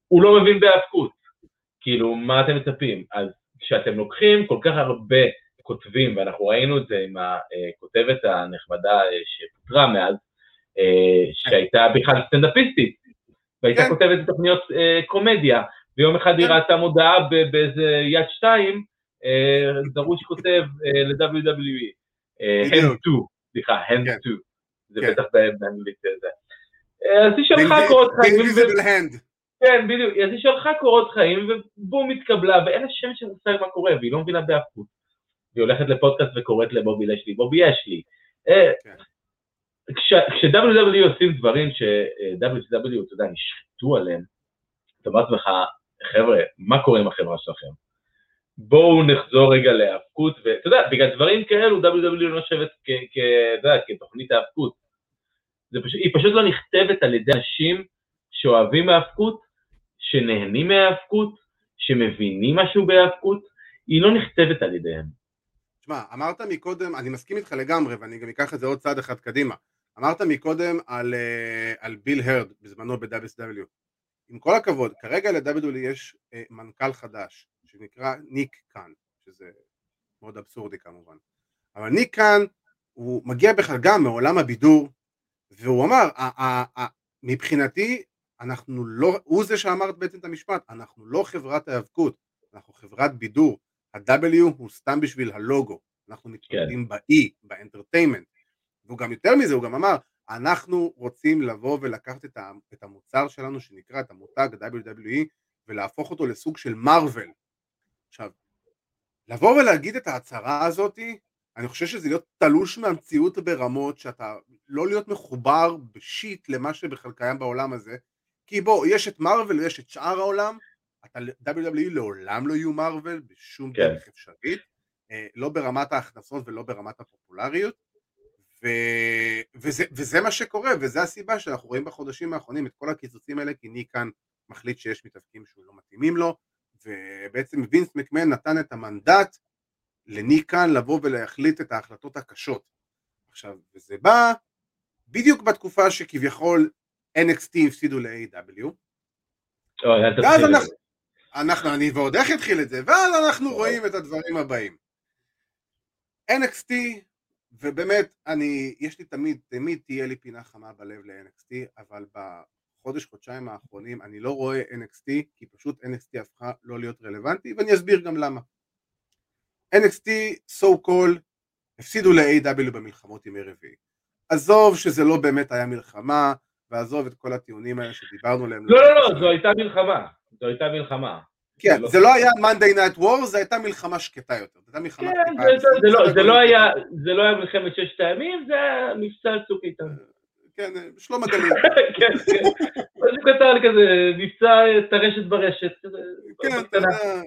הוא לא מבין בהיאבקות, כאילו, מה אתם מצפים? אז כשאתם לוקחים כל כך הרבה כותבים, ואנחנו ראינו את זה עם הכותבת הנחמדה אה, שפוטרה מאז, אה, שהייתה בכלל סטנדאפיסטית, והייתה כן. כותבת תוכניות אה, קומדיה, ויום אחד היא כן. ראתה מודעה באיזה יד שתיים, אה, דרוש כותב אה, ל-WWE. Hand בדיוק. 2, סליחה, hand כן. 2, זה כן. בטח באנגלית זה. אה, אז היא שלחה קורות חיים. כן, בדיוק, אז היא שלחה קורות חיים, ובום התקבלה, ואין לה שם של מושג מה קורה, והיא לא מבינה באפות. והיא הולכת לפודקאסט וקוראת לבובי לשלי, בובי יש לי. אה, כן. כש-WW עושים דברים ש-WCW, אתה יודע, נשחטו עליהם, אתה אומר לעצמך, חבר'ה, מה קורה עם החברה שלכם? בואו נחזור רגע להאבקות, ואתה יודע, בגלל דברים כאלו WW לא נחשבת כתוכנית האבקות. פשוט, היא פשוט לא נכתבת על ידי אנשים שאוהבים האבקות, שנהנים מהאבקות, שמבינים משהו בהאבקות, היא לא נכתבת על ידיהם. תשמע, אמרת מקודם, אני מסכים איתך לגמרי, ואני גם אקח את זה עוד צעד אחד קדימה. אמרת מקודם על, אה, על ביל הרד בזמנו ב-WSW. עם כל הכבוד, כרגע ל-WWE יש אה, מנכ"ל חדש, שנקרא ניק קאן, שזה מאוד אבסורדי כמובן. אבל ניק קאן הוא מגיע בכלל גם מעולם הבידור, והוא אמר, מבחינתי, אנחנו לא, הוא זה שאמר בעצם את המשפט, אנחנו לא חברת האבקות, אנחנו חברת בידור, ה-W הוא סתם בשביל הלוגו, אנחנו מתמקדים כן. ב-E, באנטרטיימנט, והוא גם יותר מזה, הוא גם אמר, אנחנו רוצים לבוא ולקחת את המוצר שלנו שנקרא את המותג WWE ולהפוך אותו לסוג של מארוול. עכשיו, לבוא ולהגיד את ההצהרה הזאתי, אני חושב שזה להיות תלוש מהמציאות ברמות שאתה לא להיות מחובר בשיט למה שבכלל קיים בעולם הזה כי בוא, יש את מארוול ויש את שאר העולם, אתה WWE לעולם לא יהיו מארוול בשום כן. דרך אפשרית, אה, לא ברמת ההכנסות ולא ברמת הפופולריות ו... וזה, וזה מה שקורה וזה הסיבה שאנחנו רואים בחודשים האחרונים את כל הקיצוצים האלה כי ניקן מחליט שיש מתאבקים שהוא לא מתאימים לו ובעצם וינס מקמן נתן את המנדט לניקן לבוא ולהחליט את ההחלטות הקשות. עכשיו, וזה בא בדיוק בתקופה שכביכול NXT הפסידו ל-AW. ואז אנחנו, אנחנו, אני ועוד איך התחיל את זה, ואז אנחנו רואים את הדברים הבאים. NXT, ובאמת, אני, יש לי תמיד, תמיד תהיה לי פינה חמה בלב ל-NXT, אבל בחודש, חודשיים האחרונים אני לא רואה NXT, כי פשוט NXT הפכה לא להיות רלוונטי, ואני אסביר גם למה. NXT, so called, הפסידו ל-AW במלחמות ימי רביעי. עזוב שזה לא באמת היה מלחמה, ועזוב את כל הטיעונים האלה שדיברנו עליהם. לא, לא, לא, זו הייתה מלחמה. זו הייתה מלחמה. כן, זה לא היה Monday Night War, זו הייתה מלחמה שקטה יותר. זו הייתה מלחמה כן, לא, לא זה לא היה מלחמת ששת הימים, זה היה מבצע צוק איתן. כן, שלום הגליל. [LAUGHS] כן, כן. משהו קטן כזה, מבצע טרשת ברשת.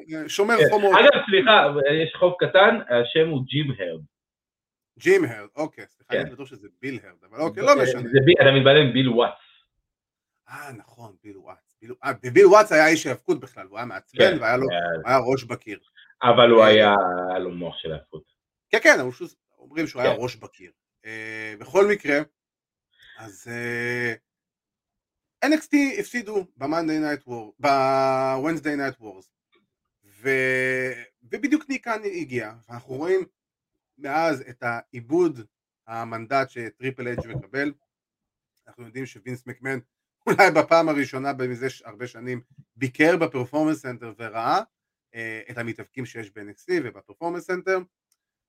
כן, שומר כן. חומות. אגב, סליחה, יש חוב קטן, השם הוא ג'ים הרד. ג'ים הרד, אוקיי, סליחה, אני בטוח שזה ביל הרד, אבל אוקיי, לא משנה. אתה מתבלם עם ביל וואטס. אה, נכון, ביל וואטס. ביל וואטס היה איש האבקות בכלל, הוא היה מעצבן והיה לו ראש בקיר. אבל הוא היה, היה לו מוח של האבקות. כן, כן, אומרים שהוא היה ראש בקיר. בכל מקרה, אז NXT הפסידו ב-Monday Night War, ב-Wednesday Night Wars, ובדיוק ניק קאן הגיע, ואנחנו רואים מאז את איבוד המנדט שטריפל אייץ' מקבל, אנחנו יודעים שווינס מקמן אולי בפעם הראשונה במזה הרבה שנים ביקר ב-Performance Center וראה אה, את המתאבקים שיש ב-NXT וב-Performance Center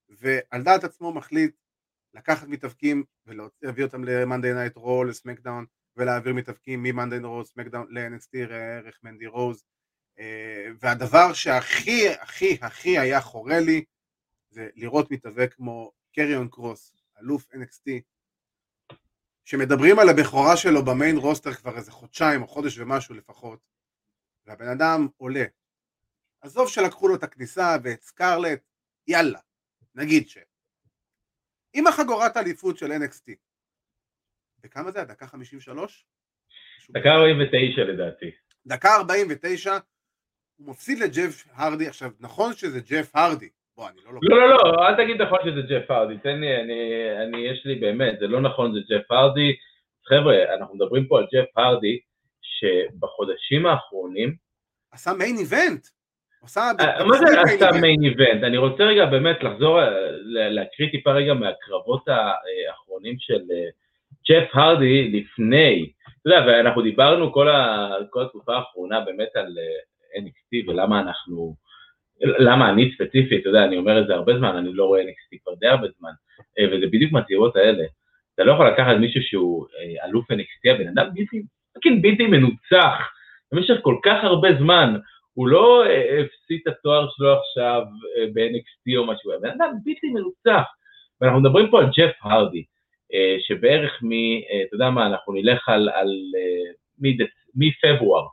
ועל דעת עצמו מחליט לקחת מתאבקים ולהביא אותם ל-Monday Night Raw, לסמקדאון ולהעביר מתאבקים מ-Monday Raw, סמקדאון ל-NXT, ערך מנדי רוז אה, והדבר שהכי הכי הכי היה חורה לי זה לראות מתאבק כמו קריון קרוס, אלוף NXT, שמדברים על הבכורה שלו במיין רוסטר כבר איזה חודשיים או חודש ומשהו לפחות, והבן אדם עולה. עזוב שלקחו לו את הכניסה ואת סקרלט, יאללה, נגיד ש... עם החגורת האליפות של NXT, וכמה זה? דקה 53? דקה 49 לדעתי. דקה 49, הוא מפסיד לג'ף הרדי, עכשיו נכון שזה ג'ף הרדי, בוא, אני לא לוקח... לא, לא, לא, אל תגיד נכון שזה ג'ף הרדי, תן לי, אני, אני, יש לי באמת, זה לא נכון זה ג'ף הרדי. חבר'ה, אנחנו מדברים פה על ג'ף הרדי, שבחודשים האחרונים... עשה מיין איבנט. אה, מה זה עשה מיין איבנט? אני רוצה רגע באמת לחזור, אה, להקריא טיפה רגע מהקרבות האחרונים של אה, ג'ף הרדי לפני, אתה יודע, ואנחנו דיברנו כל, ה, כל התקופה האחרונה באמת על NXT ולמה אנחנו... למה אני ספציפית, אתה יודע, אני אומר את זה הרבה זמן, אני לא רואה NXT כבר די הרבה זמן, אה, וזה בדיוק מהצעירות האלה. אתה לא יכול לקחת מישהו שהוא אה, אלוף NXT, הבן אדם בלתי, fucking בלתי מנוצח, במשך כל כך הרבה זמן, הוא לא אה, הפסיד את התואר שלו עכשיו ב-NXT או משהו, הבן אדם בלתי מנוצח. ואנחנו מדברים פה על ג'ף הרדי, שבערך מ... אתה יודע מה, אנחנו נלך על, על מפברואר,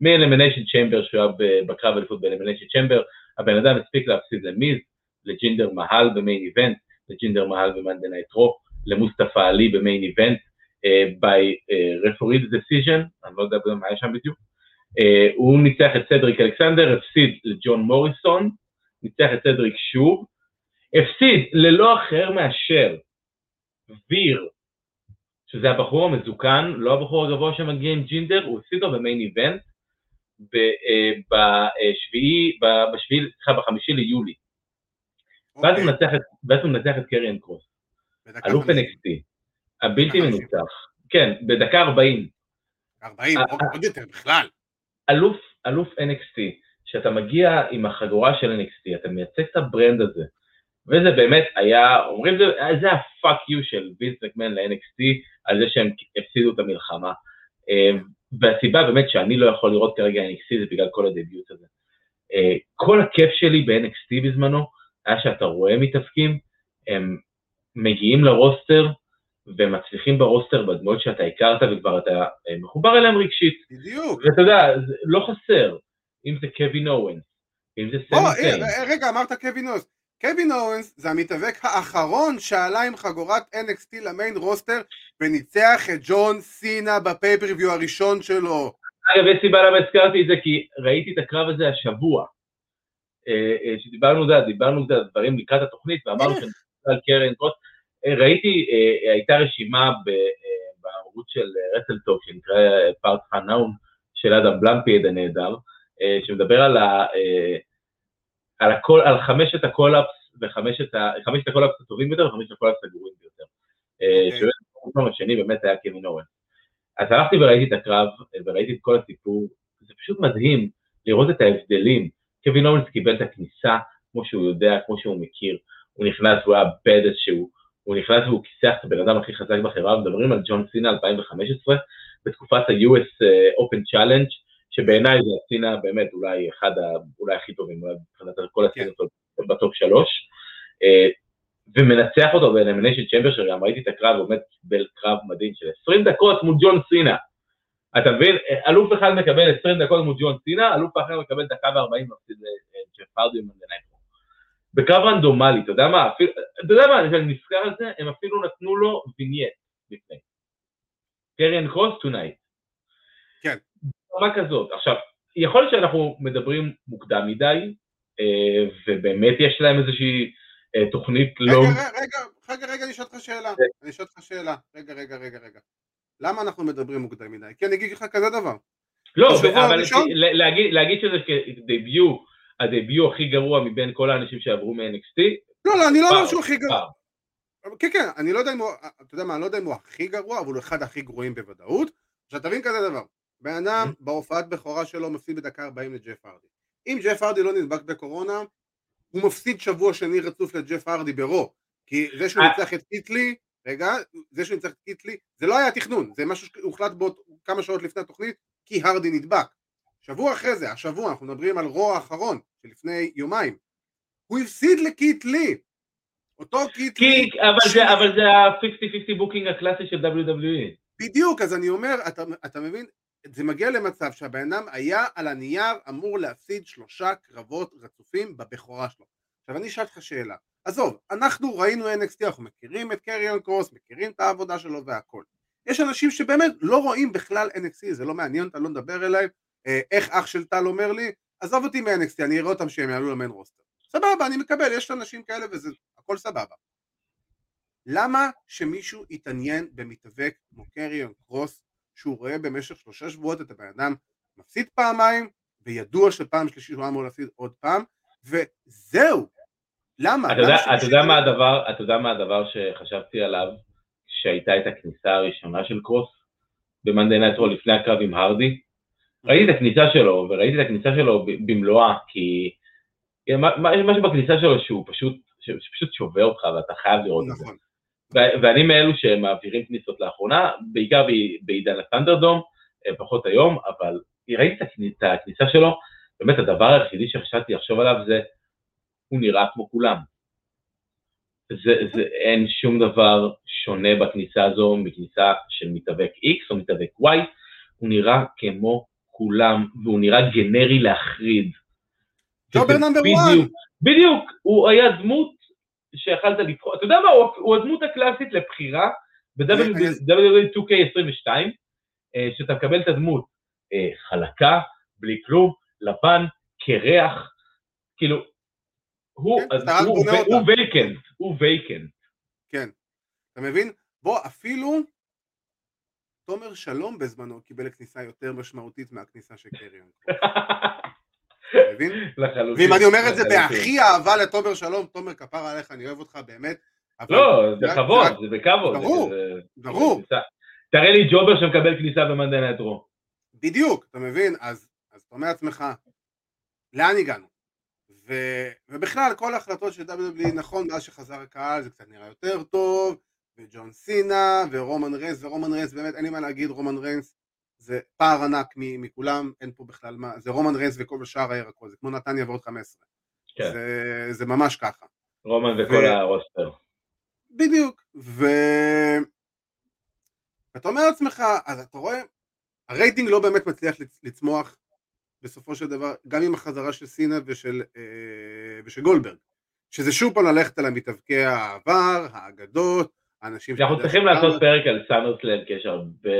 מ-Elimination Chamber שהוא היה בקרב אליפות ב-Elimination Chamber, הבן אדם הספיק להפסיד למיז, לג'ינדר מהל ב-Main Event, לג'ינדר מהל ב-Monday Night Raw, למוסטפא עלי במיין איבנט, by referee decision, אני לא יודע מה היה שם בדיוק, הוא ניצח את סדריק אלכסנדר, הפסיד לג'ון מוריסון, ניצח את סדריק שוב, הפסיד ללא אחר מאשר ויר, שזה הבחור המזוקן, לא הבחור הגבוה שמגיע עם ג'ינדר, הוא הפסיד לו במיין איבנט, אה, בשביעי, בשביעי, סליחה, בחמישי ליולי. ואז הוא אוקיי. מנצח את קריאן קרוס. בדקה אלוף 50. NXT, הבלתי מנוצח, כן, בדקה 40, 40, אה, עוד יותר בכלל. אלוף, אלוף NXT, שאתה מגיע עם החגורה של NXT, אתה מייצג את ה-brand הזה, וזה באמת היה, אומרים זה, זה ה-fuck you של וינס מקמן ל-NXT, על זה שהם הפסידו את המלחמה. אה, והסיבה באמת שאני לא יכול לראות כרגע NXT זה בגלל כל ה-debut הזה. אה, כל הכיף שלי ב-NXT בזמנו, היה שאתה רואה מתאבקים, הם מגיעים ל-roster, ומצליחים ב-roster בדמות שאתה הכרת וכבר אתה אה, מחובר אליהם רגשית. בדיוק. ואתה יודע, לא חסר, אם זה קווין אוונס, אם זה סמי אה, זיין. אה, רגע, אמרת קווין אוונס. קווין אוונס זה המתאבק האחרון שעלה עם חגורת NXT ל-main roster וניצח את ג'ון סינה ב-pay-per-view הראשון שלו. אגב, יש סיבה למה הזכרתי את זה, כי ראיתי את הקרב הזה השבוע. אה, אה, שדיברנו, יודע, דיברנו על דברים לקראת התוכנית, ואמרנו? שאני על קריאן קרוס. אה, ראיתי, אה, הייתה רשימה אה, בערוץ של אה, WrestleTalk, שנקרא PartsFUNknown, של אדם בלמפיד הנהדר, אה, שמדבר על, ה, אה, על, ה-call, על חמשת ה-call-ups וחמשת ה- חמשת ה-call-ups הטובים ביותר וחמשת ה-call-ups הגרועים ביותר. אה, אוקיי. שבאמת השני באמת היה קווין אורן. אז הלכתי וראיתי את הקרב, וראיתי את כל הסיפור, זה פשוט מדהים לראות את ההבדלים. קווין אורנס קיבל את הכניסה כמו שהוא יודע, כמו שהוא מכיר, הוא נכנס והוא היה בדס שהוא, הוא נכנס והוא כיסח את הבן אדם הכי חזק בחברה, מדברים על ג'ון סינה 2015, בתקופת ה-US אה, Open Challenge, שבעיניי זה הסינה באמת אולי אחד, ה, אולי הכי טובים, אולי מבחינת כל הסינות בטופ שלוש, אה, ומנצח אותו ב-Elimination Chamber שגם ראיתי את הקרב, באמת קיבל קרב מדהים של 20 דקות מול ג'ון סינה. אתה מבין? אלוף אחד מקבל 20 דקות מול ג'ון סינה, אלוף אחר מקבל דקה ו-40 מפסיד לג'ף הרדי ב-Monday Night Raw. בקרב רנדומלי, אתה יודע מה, אפילו, אתה יודע מה, כשאני נזכר על זה, הם אפילו נתנו לו vignette לפני. קריאן קרוס tonight. כן. ברמה כזאת. עכשיו, יכול להיות שאנחנו מדברים מוקדם מדי, אה, ובאמת יש להם איזושהי אה, תוכנית לא... רגע, רגע, רגע, רגע, אני אשאל אותך שאלה. אני אשאל אותך שאלה. רגע, רגע, רגע, רגע. למה אנחנו מדברים מוקדם מדי? כי אני אגיד לך כזה דבר. לא, אבל הראשון? להגיד, להגיד שזה כדביוט, הדביוט הכי גרוע מבין כל האנשים שעברו מ-NXT, לא, לא, אני לא אומר שהוא הכי גרוע. כן, כן, אני לא יודע אם הוא, אתה יודע מה, אני לא יודע אם הוא הכי גרוע, אבל הוא אחד הכי גרועים בוודאות. עכשיו תבין כזה דבר, בן אדם Mm-hmm. בהופעת בכורה שלו מפסיד בדקה 40 לג'ף הרדי. אם ג'ף הרדי לא נדבק בקורונה, הוא מפסיד שבוע שני רצוף לג'ף הרדי ב-Raw. כי זה שהוא אה. ניצח את קית' לי, רגע, זה שהוא ניצח את קית' לי, זה לא היה תכנון, זה משהו שהוחלט בו כמה שעות לפני התוכנית, כי הרדי נדבק. שבוע אחרי זה, השבוע, אנחנו מדברים על Raw האחרון, שלפני יומיים, הוא הפסיד לקית' לי. אותו קית' לי, כי, אבל ש- זה, אבל זה ה-50-50 booking הקלאסי של WWE. בדיוק, אז אני אומר, אתה, אתה מבין, זה מגיע למצב שהבן אדם היה על הנייר אמור להפסיד שלושה קרבות רצופים בבכורה שלו. עכשיו אני אשאל אותך שאלה, עזוב, אנחנו ראינו NXT, אנחנו מכירים את קריון קרוס, מכירים את העבודה שלו והכל. יש אנשים שבאמת לא רואים בכלל NXT, זה לא מעניין אותם, לא נדבר אליהם, איך אח של טל אומר לי, עזוב אותי מ-NXT, אני אראה אותם שהם יעלו למיין רוסטר. סבבה, אני מקבל, יש אנשים כאלה וזה, הכל סבבה. למה שמישהו יתעניין במתאבק כמו קריון קרוס שהוא רואה במשך שלושה שבועות את הבן אדם מפסיד פעמיים וידוע שפעם שלישית הוא אמור להפסיד עוד פעם וזהו למה? אתה יודע, אתה יודע מה הדבר, אתה יודע מה הדבר שחשבתי עליו, שהייתה את הכניסה הראשונה של קרוס במאנדי נייטרו לפני הקרב עם הרדי? ראיתי את הכניסה שלו, וראיתי את הכניסה שלו במלואה, כי יש משהו בכניסה שלו שהוא פשוט, שפשוט שובר אותך ואתה חייב לראות את זה. נכון, ואני מאלו שמעבירים כניסות לאחרונה, בעיקר בעידן הסטנדרדום, אה, פחות היום, אבל ראיתי את הכניסה שלו, באמת הדבר היחידי שחשבתי לחשוב עליו זה, הוא נראה כמו כולם. זה, זה, אין שום דבר שונה בכניסה הזו מכניסה של מתאבק X או מתאבק Y, הוא נראה כמו כולם, והוא נראה גנרי להחריד. ג'ובר וזה נאמבר וואן. בדיוק, הוא היה דמות שיכלת לבחור, אתה יודע מה, הוא, הוא הדמות הקלאסית לבחירה ב-WWE 2K22, אה, שאתה מקבל את הדמות אה, חלקה, בלי כלום, לבן, קרח, כאילו, הוא, כן, אז הוא, הוא. הוא וייקנט, הוא וייקנט. כן, אתה מבין? בוא אפילו תומר שלום בזמנו קיבל כניסה יותר משמעותית מהכניסה של קריון מבין? לחלוטין. ואם אני אומר את זה. בהכי אהבה לתומר שלום, תומר כפר עליך, אני אוהב אותך באמת, לא, זה רק- זה בכבוד. ברור, ברור, תראה לי ג'ובר שמקבל כניסה במנדי נטרו. בדיוק, אתה מבין? אז, אתה אומר לעצמך, לאן הגענו? ובכלל, כל ההחלטות של WWE, נכון, מאז שחזר הקהל זה קצת נראה יותר טוב, וג'ון סינה, ורומן ריינס, ורומן ריינס, באמת אין לי מה להגיד, רומן ריינס זה פער ענק מכולם, אין פה בכלל מה, זה רומן ריינס וכל השאר הירקות, זה כמו נתניה ועוד 15. כן. זה, זה ממש ככה. רומן וכל ו- ה-roster. בדיוק, ו... ואתה אומר לעצמך, אז אתה רואה, הרייטינג לא באמת מצליח לצ- לצמוח בסופו של דבר, גם עם החזרה של סינה ושל, אה, ושל גולדברג, שזה שוב פעם ללכת על המתאבקי העבר, האגדות, האנשים אנחנו צריכים לעשות פרק על סאמרסלאם, כי יש הרבה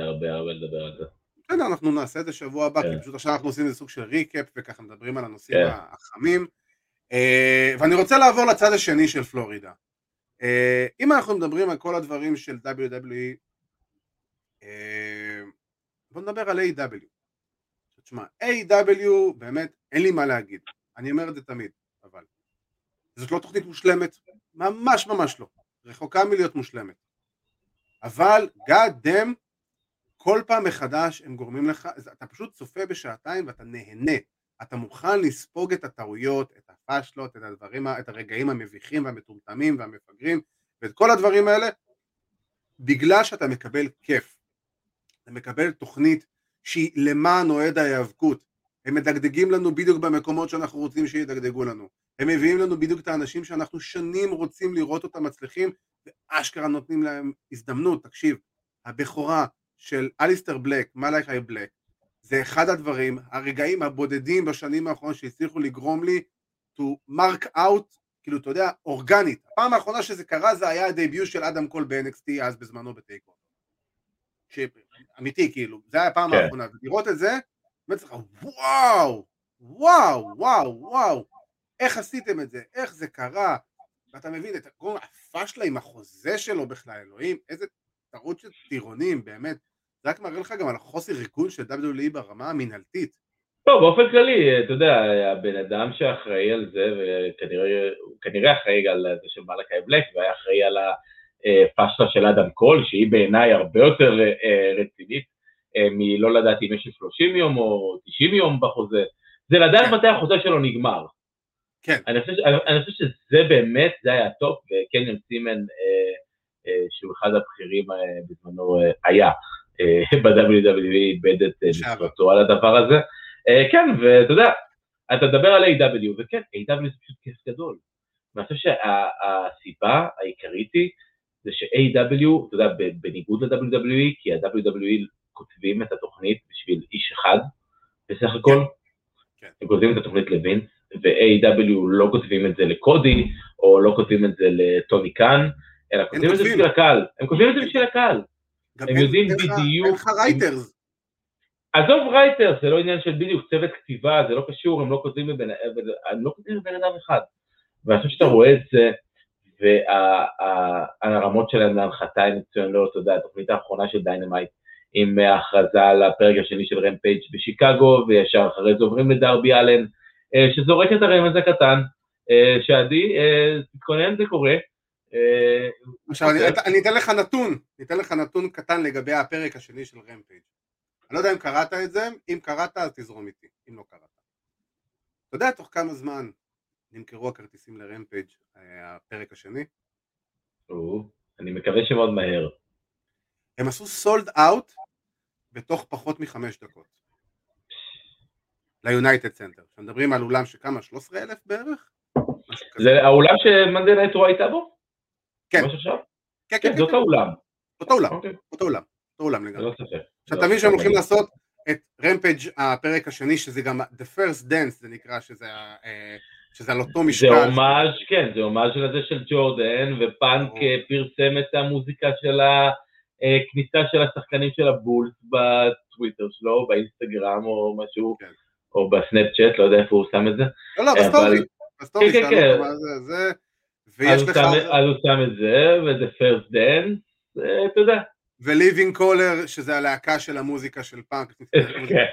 הרבה הרבה לדבר על זה. בסדר, אנחנו נעשה את זה שבוע הבא, כן. כי פשוט עכשיו אנחנו עושים איזה סוג של ריקאפ וככה מדברים על הנושאים כן. החמים. אה, ואני רוצה לעבור לצד השני של פלורידה. אה, אם אנחנו מדברים על כל הדברים של WWE, אה, בוא נדבר על A.W. תשמע, A.W. באמת, אין לי מה להגיד. אני אומר את זה תמיד, אבל. זאת לא תוכנית מושלמת, ממש ממש לא. רחוקה מלהיות מושלמת. אבל, God damn, כל פעם מחדש הם גורמים לך, אתה פשוט צופה בשעתיים ואתה נהנה. אתה מוכן לספוג את הטעויות, את הפאשלות, את הדברים, את הרגעים המביכים והמטומטמים והמפגרים, ואת כל הדברים האלה, בגלל שאתה מקבל כיף. אתה מקבל תוכנית שהיא למען אוהד ההיאבקות. הם מדגדגים לנו בדיוק במקומות שאנחנו רוצים שידגדגו לנו. הם מביאים לנו בדיוק את האנשים שאנחנו שנים רוצים לראות אותם מצליחים, ואשכרה נותנים להם הזדמנות. תקשיב, הבכורה של אליסטר בלק, מלאכי בלק, זה אחד הדברים, הרגעים הבודדים בשנים האחרונות שהצליחו לגרום לי to mark out, כאילו אתה יודע, אורגנית. הפעם האחרונה שזה קרה זה היה ה-debut של אדם קול ב-NXT אז בזמנו ב-TakeOver. אמיתי כאילו, זה היה הפעם כן. האחרונה, ולראות את זה, באמת לך וואו, וואו, וואו, וואו, איך עשיתם את זה, איך זה קרה, ואתה מבין את כל הפשלה עם החוזה שלו בכלל, אלוהים, איזה טעות של טירונים, באמת, זה רק מראה לך גם על החוסר ריכוז של WWE ברמה המינהלתית. לא, באופן כללי, אתה יודע, הבן אדם שאחראי על זה, וכנראה אחראי על זה של מלאקי בלק, והיה אחראי על הפשלה של אדם קול, שהיא בעיניי הרבה יותר אה, רצינית, אה, מלא לדעת אם יש לי 30 יום או 90 יום בחוזה, זה לדעת. מתי החוזה שלו נגמר. כן. אני חושב, אני, חושב שזה באמת, זה היה הטופ, וקניון סימן, אה, אה, שהוא אחד הבכירים אה, בזמנו, אה, היה אה, [LAUGHS] ב-WWE, איבד את אה, לשעבר. משרתו על הדבר הזה. אה, כן, ואתה יודע, אתה מדבר על AEW, וכן, AEW זה פשוט כיף גדול. ואני חושב שהסיבה העיקרית היא, זה ש-AEW, אתה יודע, בניגוד ל-WWE, כי ה-WWE כותבים את התוכנית בשביל איש אחד, בסך הכל, כן. הם כותבים את התוכנית לווינס, ו-AEW לא כותבים את זה לקודי, או לא כותבים את זה לטוני קאן, אלא כותבים את זה. בשביל הקהל. הם כותבים את זה בשביל הקהל. הם יודעים בדיוק- אין לך writers. עזוב writer, זה לא עניין של בדיוק צוות כתיבה, זה לא קשור, הם לא כותבים הם לא כותבים אדם אחד. ואני חושב שאתה רואה את זה, והרמות שלהם להנחתה הן מצוינות, אתה יודע, התוכנית האחרונה של Dynamite, עם ההכרזה על הפרק השני של Rampage בשיקגו, וישר אחרי זה עוברים לדרבי אלן, שזורק את הרמז הקטן, אה, שעדי, אה, תתכונן, זה קורה. אה, עכשיו אני, כותב- אני אתן לך נתון, אני אתן לך נתון קטן לגבי הפרק השני של Rampage. אני לא יודע אם קראת את זה, אם קראת אז תזרום איתי, אם לא קראת. אתה יודע תוך כמה זמן נמכרו הכרטיסים לרמפייג' אה, הפרק השני? או, אני מקווה שמאוד מהר. הם עשו sold out בתוך פחות מחמש דקות. ליונייטד סנטר. מדברים על אולם שכמה? 13 אלף בערך? משהו כזה. זה האולם שמאנדיי נייטרו הייתה בו? כן. כן, כן, כן, זאת כן, האולם. אותו אולם, אוקיי, אותו אולם, אותו אולם לגמרי. ספק. עכשיו לא, תבין שהם הולכים. לעשות את רמפייג' הפרק השני שזה גם The First Dance זה נקרא שזה, אה, שזה על אותו זה משקל. הומאז', כן, זה הומאז' לזה של ג'ורדן, ופאנק. אה, פרסם את המוזיקה של הכניסה של השחקנים של הבולס בטוויטר שלו, באינסטגרם או משהו, כן. או בסנאפצ'אט, לא יודע איפה הוא שם את זה. לא, לא, אבל- בסטורי, בסטורי כן, כן, כן. זה, ויש לך, אז הוא שם את זה, וזה First Dance, אתה יודע. וליבינג קולור שזה הלהקה של המוזיקה של פאנק, [LAUGHS] כן.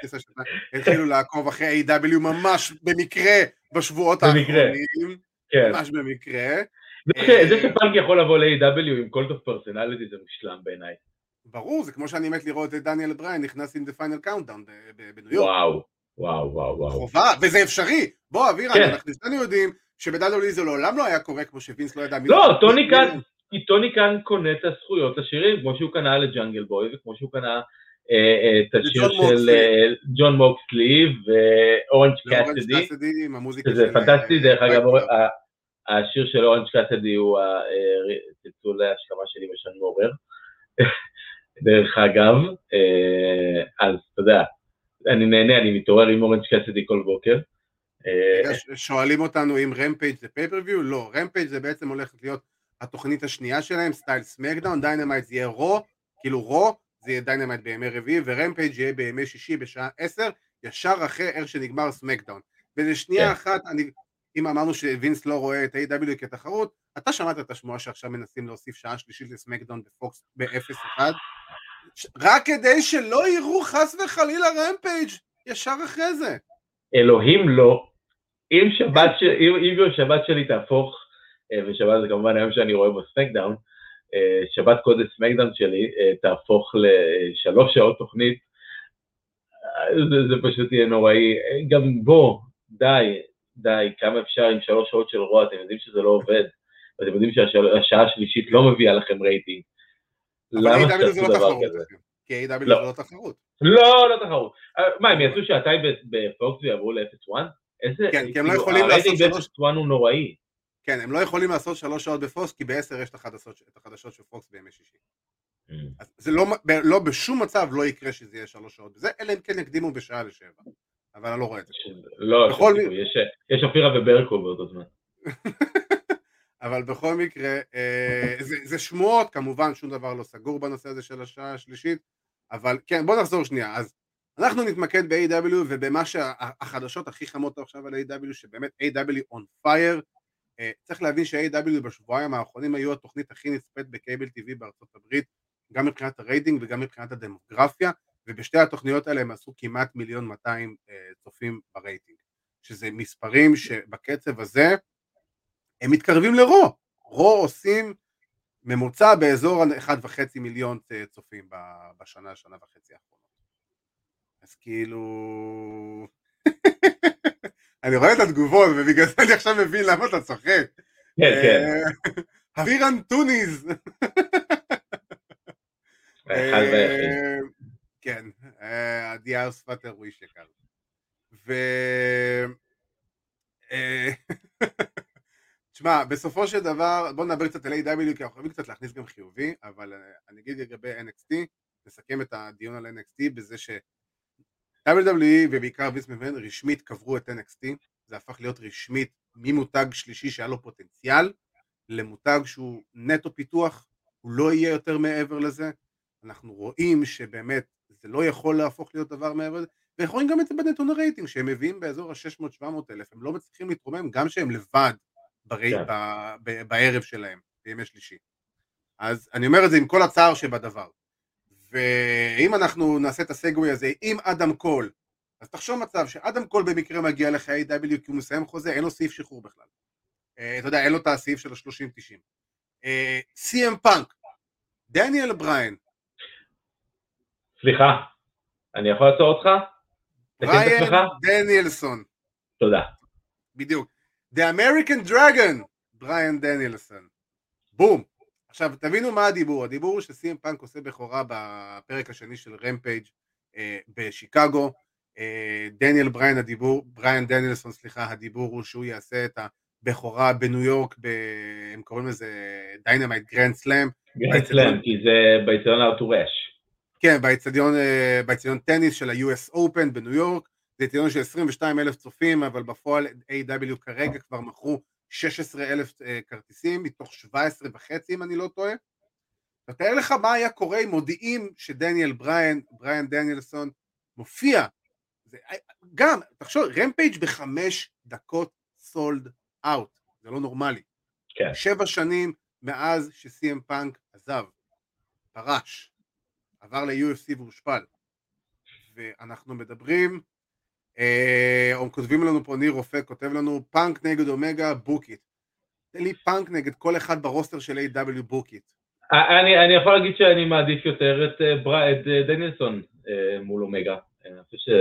התחילו לעקוב אחרי AEW ממש במקרה בשבועות. האחרונים, כן. ממש במקרה, זה אה, שפאנק יכול לבוא ל-AEW עם Cult of Personality זה מושלם בעיניי. ברור, זה כמו שאני מת לראות את דניאל בריין נכנס עם The Final Countdown בניו יורק. וואו, וואו, וואו, וואו. חובה, וזה אפשרי. בוא, אבירן, כן. אנחנו שנינו יודעים שבדאדולי זה לעולם לא היה קורה כמו שווינס לא ידע מי... לא, טוני קאן, כי טוני קאן קונה את הזכויות לשירים, כמו שהוא קנה לג'אנגל בוי, וכמו שהוא קנה אה, אה, את השיר של. אה, ג'ון מוקסלי ואורנג' קאסידי, שזה של, פנטסטי, אה, דרך אגב, פייפר. ה- השיר של אורנג' קאסידי הוא הצלצול להשכמה שלי בשעון מעורר, [LAUGHS] דרך אגב, אה, אז אתה יודע, אני נהנה, אני מתעורר עם אורנג' קאסידי כל בוקר. אה, שואלים אותנו אם רמפייג' זה pay-per-view? לא, רמפייג' זה בעצם הולכת להיות התוכנית השנייה שלהם, style סמקדאון, דיינמייט זה יהיה רו, כאילו רו, זה יהיה דיינמייט בימי רביעי, ורמפייג' יהיה בימי שישי בשעה עשר, ישר אחרי איך שנגמר סמקדאון. ולשנייה כן. אחת, אני, אם אמרנו שווינס לא רואה את ה-AEW כתחרות, אתה שמעת את השמועה שעכשיו מנסים להוסיף שעה שלישית לסמקדאון בפוקס ב-FS1? רק כדי שלא יראו חס וחלילה רמפייג' ישר אחרי זה. אלוהים לא. אם שבת, ש... אם, אם שבת שלי תהפוך, אה, ושבת זה כמובן היום שאני רואה בו סמקדאון, אה, שבת קודש סמקדאון שלי אה, תהפוך לשלוש שעות תוכנית, זה, זה פשוט יהיה נוראי. גם בוא, די, די, כמה אפשר עם שלוש שעות של רוע, אתם יודעים שזה לא עובד, ואתם יודעים שהשעה השלישית לא מביאה לכם רייטינג. למה שתעשו לא דבר כזה? כי AEW לא. זה לא תחרות. לא, לא תחרות. אה, מה, הם יעשו שעתיים בפוקס ויעברו ל-FS1? איזה... כן, כי הם לא כאילו, יכולים לעשות הרייטינג שלוש- ב-FS1 הוא נוראי. כן, הם לא יכולים לעשות שלוש שעות בפוקס, כי בעשר יש את החדשות, של פוקס בימי שישי. אז זה לא, לא בשום מצב לא יקרה שזה יהיה שלוש שעות בזה, אלא אם כן יקדימו בשעה לשבע. אבל אני לא רואה את זה. לא, בכל יש אופירה וברקו באותו זמן. [LAUGHS] אבל בכל מקרה, אה, זה, זה שמועות, כמובן שום דבר לא סגור בנושא הזה של השעה השלישית, אבל כן, בוא נחזור שנייה. אז אנחנו נתמקד ב-AEW ובמה שהחדשות הכי חמות עכשיו על AEW שבאמת AEW on fire. אה, צריך להבין ש-AEW בשבועיים האחרונים היו התוכנית הכי נצפית ב-cable TV בארצות הברית, גם מבחינת הרייטינג וגם מבחינת הדמוגרפיה, ובשתי התוכניות האלה הם עשו כמעט מיליון 200 אה, צופים ברייטינג, שזה מספרים שבקצב הזה הם מתקרבים לרו. רו עושים ממוצע באזור ה-1.5 מיליון צופים בשנה, שנה וחצי האחרונות. אז כאילו... [LAUGHS] אני רואה את התגובות ובגלל זה אני עכשיו מבין למה אתה צוחק. כן, [LAUGHS] [LAUGHS] כן. אה, אבירן טוניז. האחד והיחיד. אה, כן, אה, הדייר שפת אירוויש יקר. ו... תשמע, בסופו של דבר, בוא נדבר קצת על A.W. כי אנחנו חייבים קצת להכניס גם חיובי, אבל אה, אני אגיד לגבי NXT, נסכם את הדיון על NXT בזה ש... WWE ובעיקר ויס מבין רשמית קברו את NXT, זה הפך להיות רשמית ממותג שלישי שהיה לו פוטנציאל למותג שהוא נטו פיתוח, הוא לא יהיה יותר מעבר לזה, אנחנו רואים שבאמת זה לא יכול להפוך להיות דבר מעבר לזה, ויכולים גם את זה בנתון הרייטינג שהם מביאים באזור ה-600-700 אלף, הם לא מצליחים להתרומם גם שהם לבד ברי... כן. ב... ב... בערב שלהם, בימי שלישי. אז אני אומר את זה עם כל הצער שבדבר. ואם אנחנו נעשה את ה-segue הזה עם אדם קול, אז תחשוב מצב שאדם קול במקרה מגיע לך AEW כי הוא מסיים חוזה, אין לו סעיף שחרור בכלל. אה, אתה יודע, אין לו את הסעיף של ה-90. אה, CM פאנק, דניאל בריין, סליחה, אני יכול לעצור אותך? בריין? דניאלסון, תודה. בדיוק. The American Dragon, בריין דניאלסון. בום. עכשיו תבינו מה הדיבור, הדיבור הוא שסי.אם פאנק עושה בכורה בפרק השני של רמפייג' אה, בשיקגו, אה, דניאל בריין הדיבור, בריין דניאלסון סליחה, הדיבור הוא שהוא יעשה את הבכורה בניו יורק, ב, הם קוראים לזה דיינמייט גרנד סלאם, אצלם, כי זה באצטדיון ארתור אש. כן, באצטדיון, אה, טניס של ה-US Open בניו יורק, זה אצטדיון של 22 אלף צופים, אבל בפועל AEW כרגע כבר מכרו 16 אלף אה, כרטיסים, מתוך 17 וחצי אם אני לא טועה. תתאר לך מה היה קורה אם מודיעים שדניאל בריין, בריין דניאלסון, מופיע. זה, אה, גם, תחשוב, רמפייג' בחמש דקות sold out, זה לא נורמלי. כן. שבע שנים מאז שסי.אם פאנק עזב, פרש, עבר ל-UFC והושפל. ואנחנו מדברים, אה, כותבים לנו פה ניר רופא, כותב לנו פאנק נגד אומגה, book it. תן לי פאנק נגד כל אחד ברוסטר של AEW, book it. אני, אני יכול להגיד שאני מעדיף יותר את, אה, את אה, דניאלסון מול אומגה. אני חושב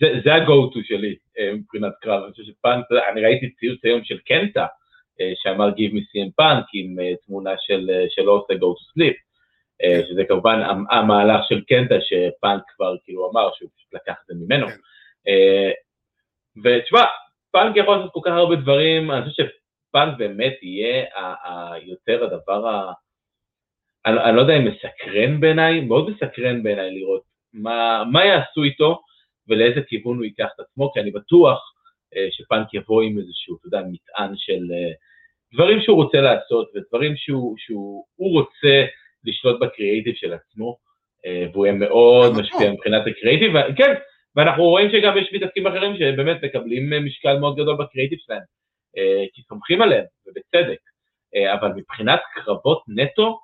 שזה ה-go to שלי מבחינת קרב. אני חושב שפאנק, אני ראיתי ציוץ היום של קנטה, שאמר Give me CM Punk עם תמונה של, שלא עושה go to sleep. כן. שזה כמובן המהלך של קנטה שפאנק כבר כאילו אמר שהוא פשוט לקח את זה ממנו. כן. ותשמע, פאנק יכול לעשות כל כך הרבה דברים, אני חושב שפאנק באמת יהיה יותר הדבר ה... אני, אני לא יודע אם מסקרן בעיניי, מאוד מסקרן בעיניי לראות מה, מה יעשו איתו ולאיזה כיוון הוא ייקח את עצמו, כי אני בטוח אה, שפאנק יבוא עם איזשהו, אתה יודע, מטען של אה, דברים שהוא רוצה לעשות ודברים שהוא, שהוא רוצה לשלוט בקריאייטיב של עצמו, אה, והוא יהיה מאוד משפיע מבחינת הקריאייטיב, כן, ואנחנו רואים שגם יש מתעסקים אחרים שבאמת מקבלים משקל מאוד גדול בקריאיטיב שלהם, אה, כי סומכים עליהם, ובצדק. אה, אבל מבחינת קרבות נטו,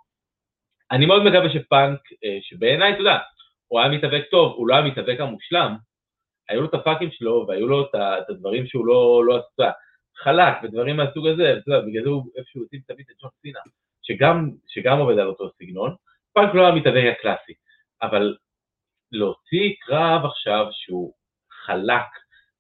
אני מאוד מקווה שפאנק, אה, שבעיניי, אתה יודע, הוא היה מתאבק טוב, הוא לא היה מתאבק המושלם, היו לו את הפאקים שלו, והיו לו את הדברים שהוא לא, לא עשה, חלק ודברים מהסוג הזה, אתה יודע, בגלל זה הוא איפשהו הוציא תמיד את ג'ון סינה, שגם, שגם עובד על אותו סגנון, פאנק לא היה מתאבק הקלאסי, אבל להוציא קרב עכשיו שהוא חלק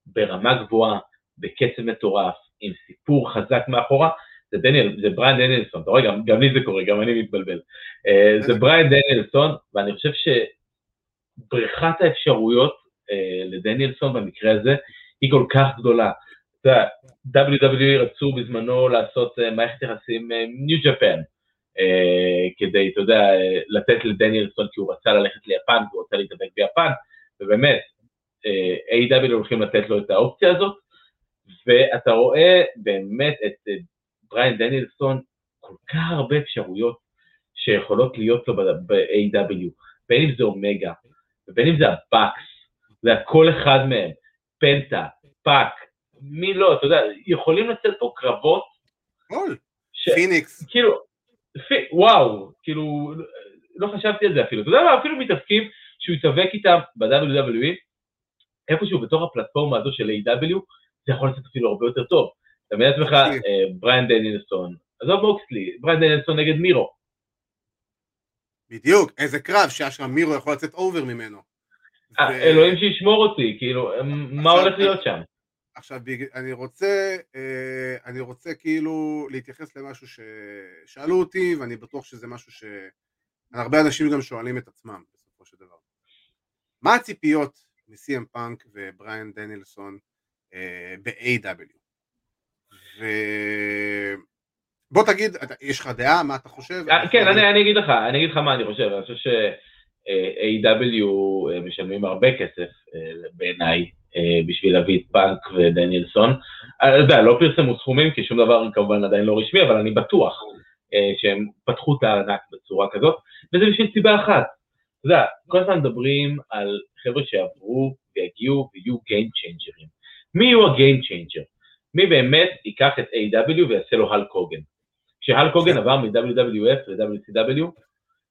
ברמה גבוהה, בקצב מטורף, עם סיפור חזק מאחורה, זה דניאל, זה בריין דניאלסון, אתה רואה, גם, גם לי זה קורה, גם אני מתבלבל. Uh, זה [LAUGHS] בריין דניאלסון, ואני חושב שבריכת האפשרויות uh, לדניאלסון במקרה הזה היא כל כך גדולה. אתה יודע, WWE רצו בזמנו לעשות uh, מערכת יחסים ניו ג'פן, אה, כדי, אתה יודע, לתת לדניאלסון כי הוא רצה ללכת ליפן והוא רוצה להתאבק ביפן, ובאמת, אה, A.W. הולכים לתת לו את האופציה הזאת, ואתה רואה באמת את בריין דניאלסון, כל כך הרבה אפשרויות שיכולות להיות לו ב-AEW. בין אם זה אומגה, ובין אם זה ה-Bucks, זה כל אחד מהם, פנטה, פאק, מי לא, אתה יודע, יכולים לצאת פה קרבות. ש... פיניקס. כאילו, וואו, כאילו, לא חשבתי על זה אפילו. אתה יודע מה, אפילו מתאבקים שהוא יתאבק איתם ב-WWE, איפשהו בתוך הפלטפורמה הזו של A.W, זה יכול לצאת אפילו הרבה יותר טוב. אתה מבין לעצמך, אה, בריאן דניאלסון, עזוב מוקסלי, בריאן דניאלסון נגד מירו. בדיוק, איזה קרב שאשכרה מירו יכול לצאת אובר ממנו. אה, אלוהים שישמור אותי, כאילו, מה הולך להיות שם? עכשיו, אני רוצה, אה, אני רוצה כאילו להתייחס למשהו ששאלו אותי, ואני בטוח שזה משהו שהרבה אנשים גם שואלים את עצמם בסופו של דבר. מה הציפיות מ-CM פאנק ובריאן דנילסון אה, ב-AW? ובוא תגיד, יש לך דעה, מה אתה חושב? אה, כן, אני, אני אגיד לך, אני אגיד לך מה אני חושב, אני חושב ש-AW משלמים הרבה כסף בעיניי בשביל להביא את פאנק ודניאלסון. אה, יודע, לא פרסמו סכומים, כי שום דבר כמובן עדיין לא רשמי, אבל אני בטוח אה, שהם פתחו את הארנק בצורה כזאת, וזה בשביל סיבה אחת. אתה יודע, כל הזמן מדברים על חבר'ה שעברו ויגיעו ויהיו Game Changer'ים. מי יהיו ה-Game Changer? מי באמת ייקח את A.W. ויעשה לו הלק הוגן? כשהלק הוגן עבר מ-WWF ל-WCW,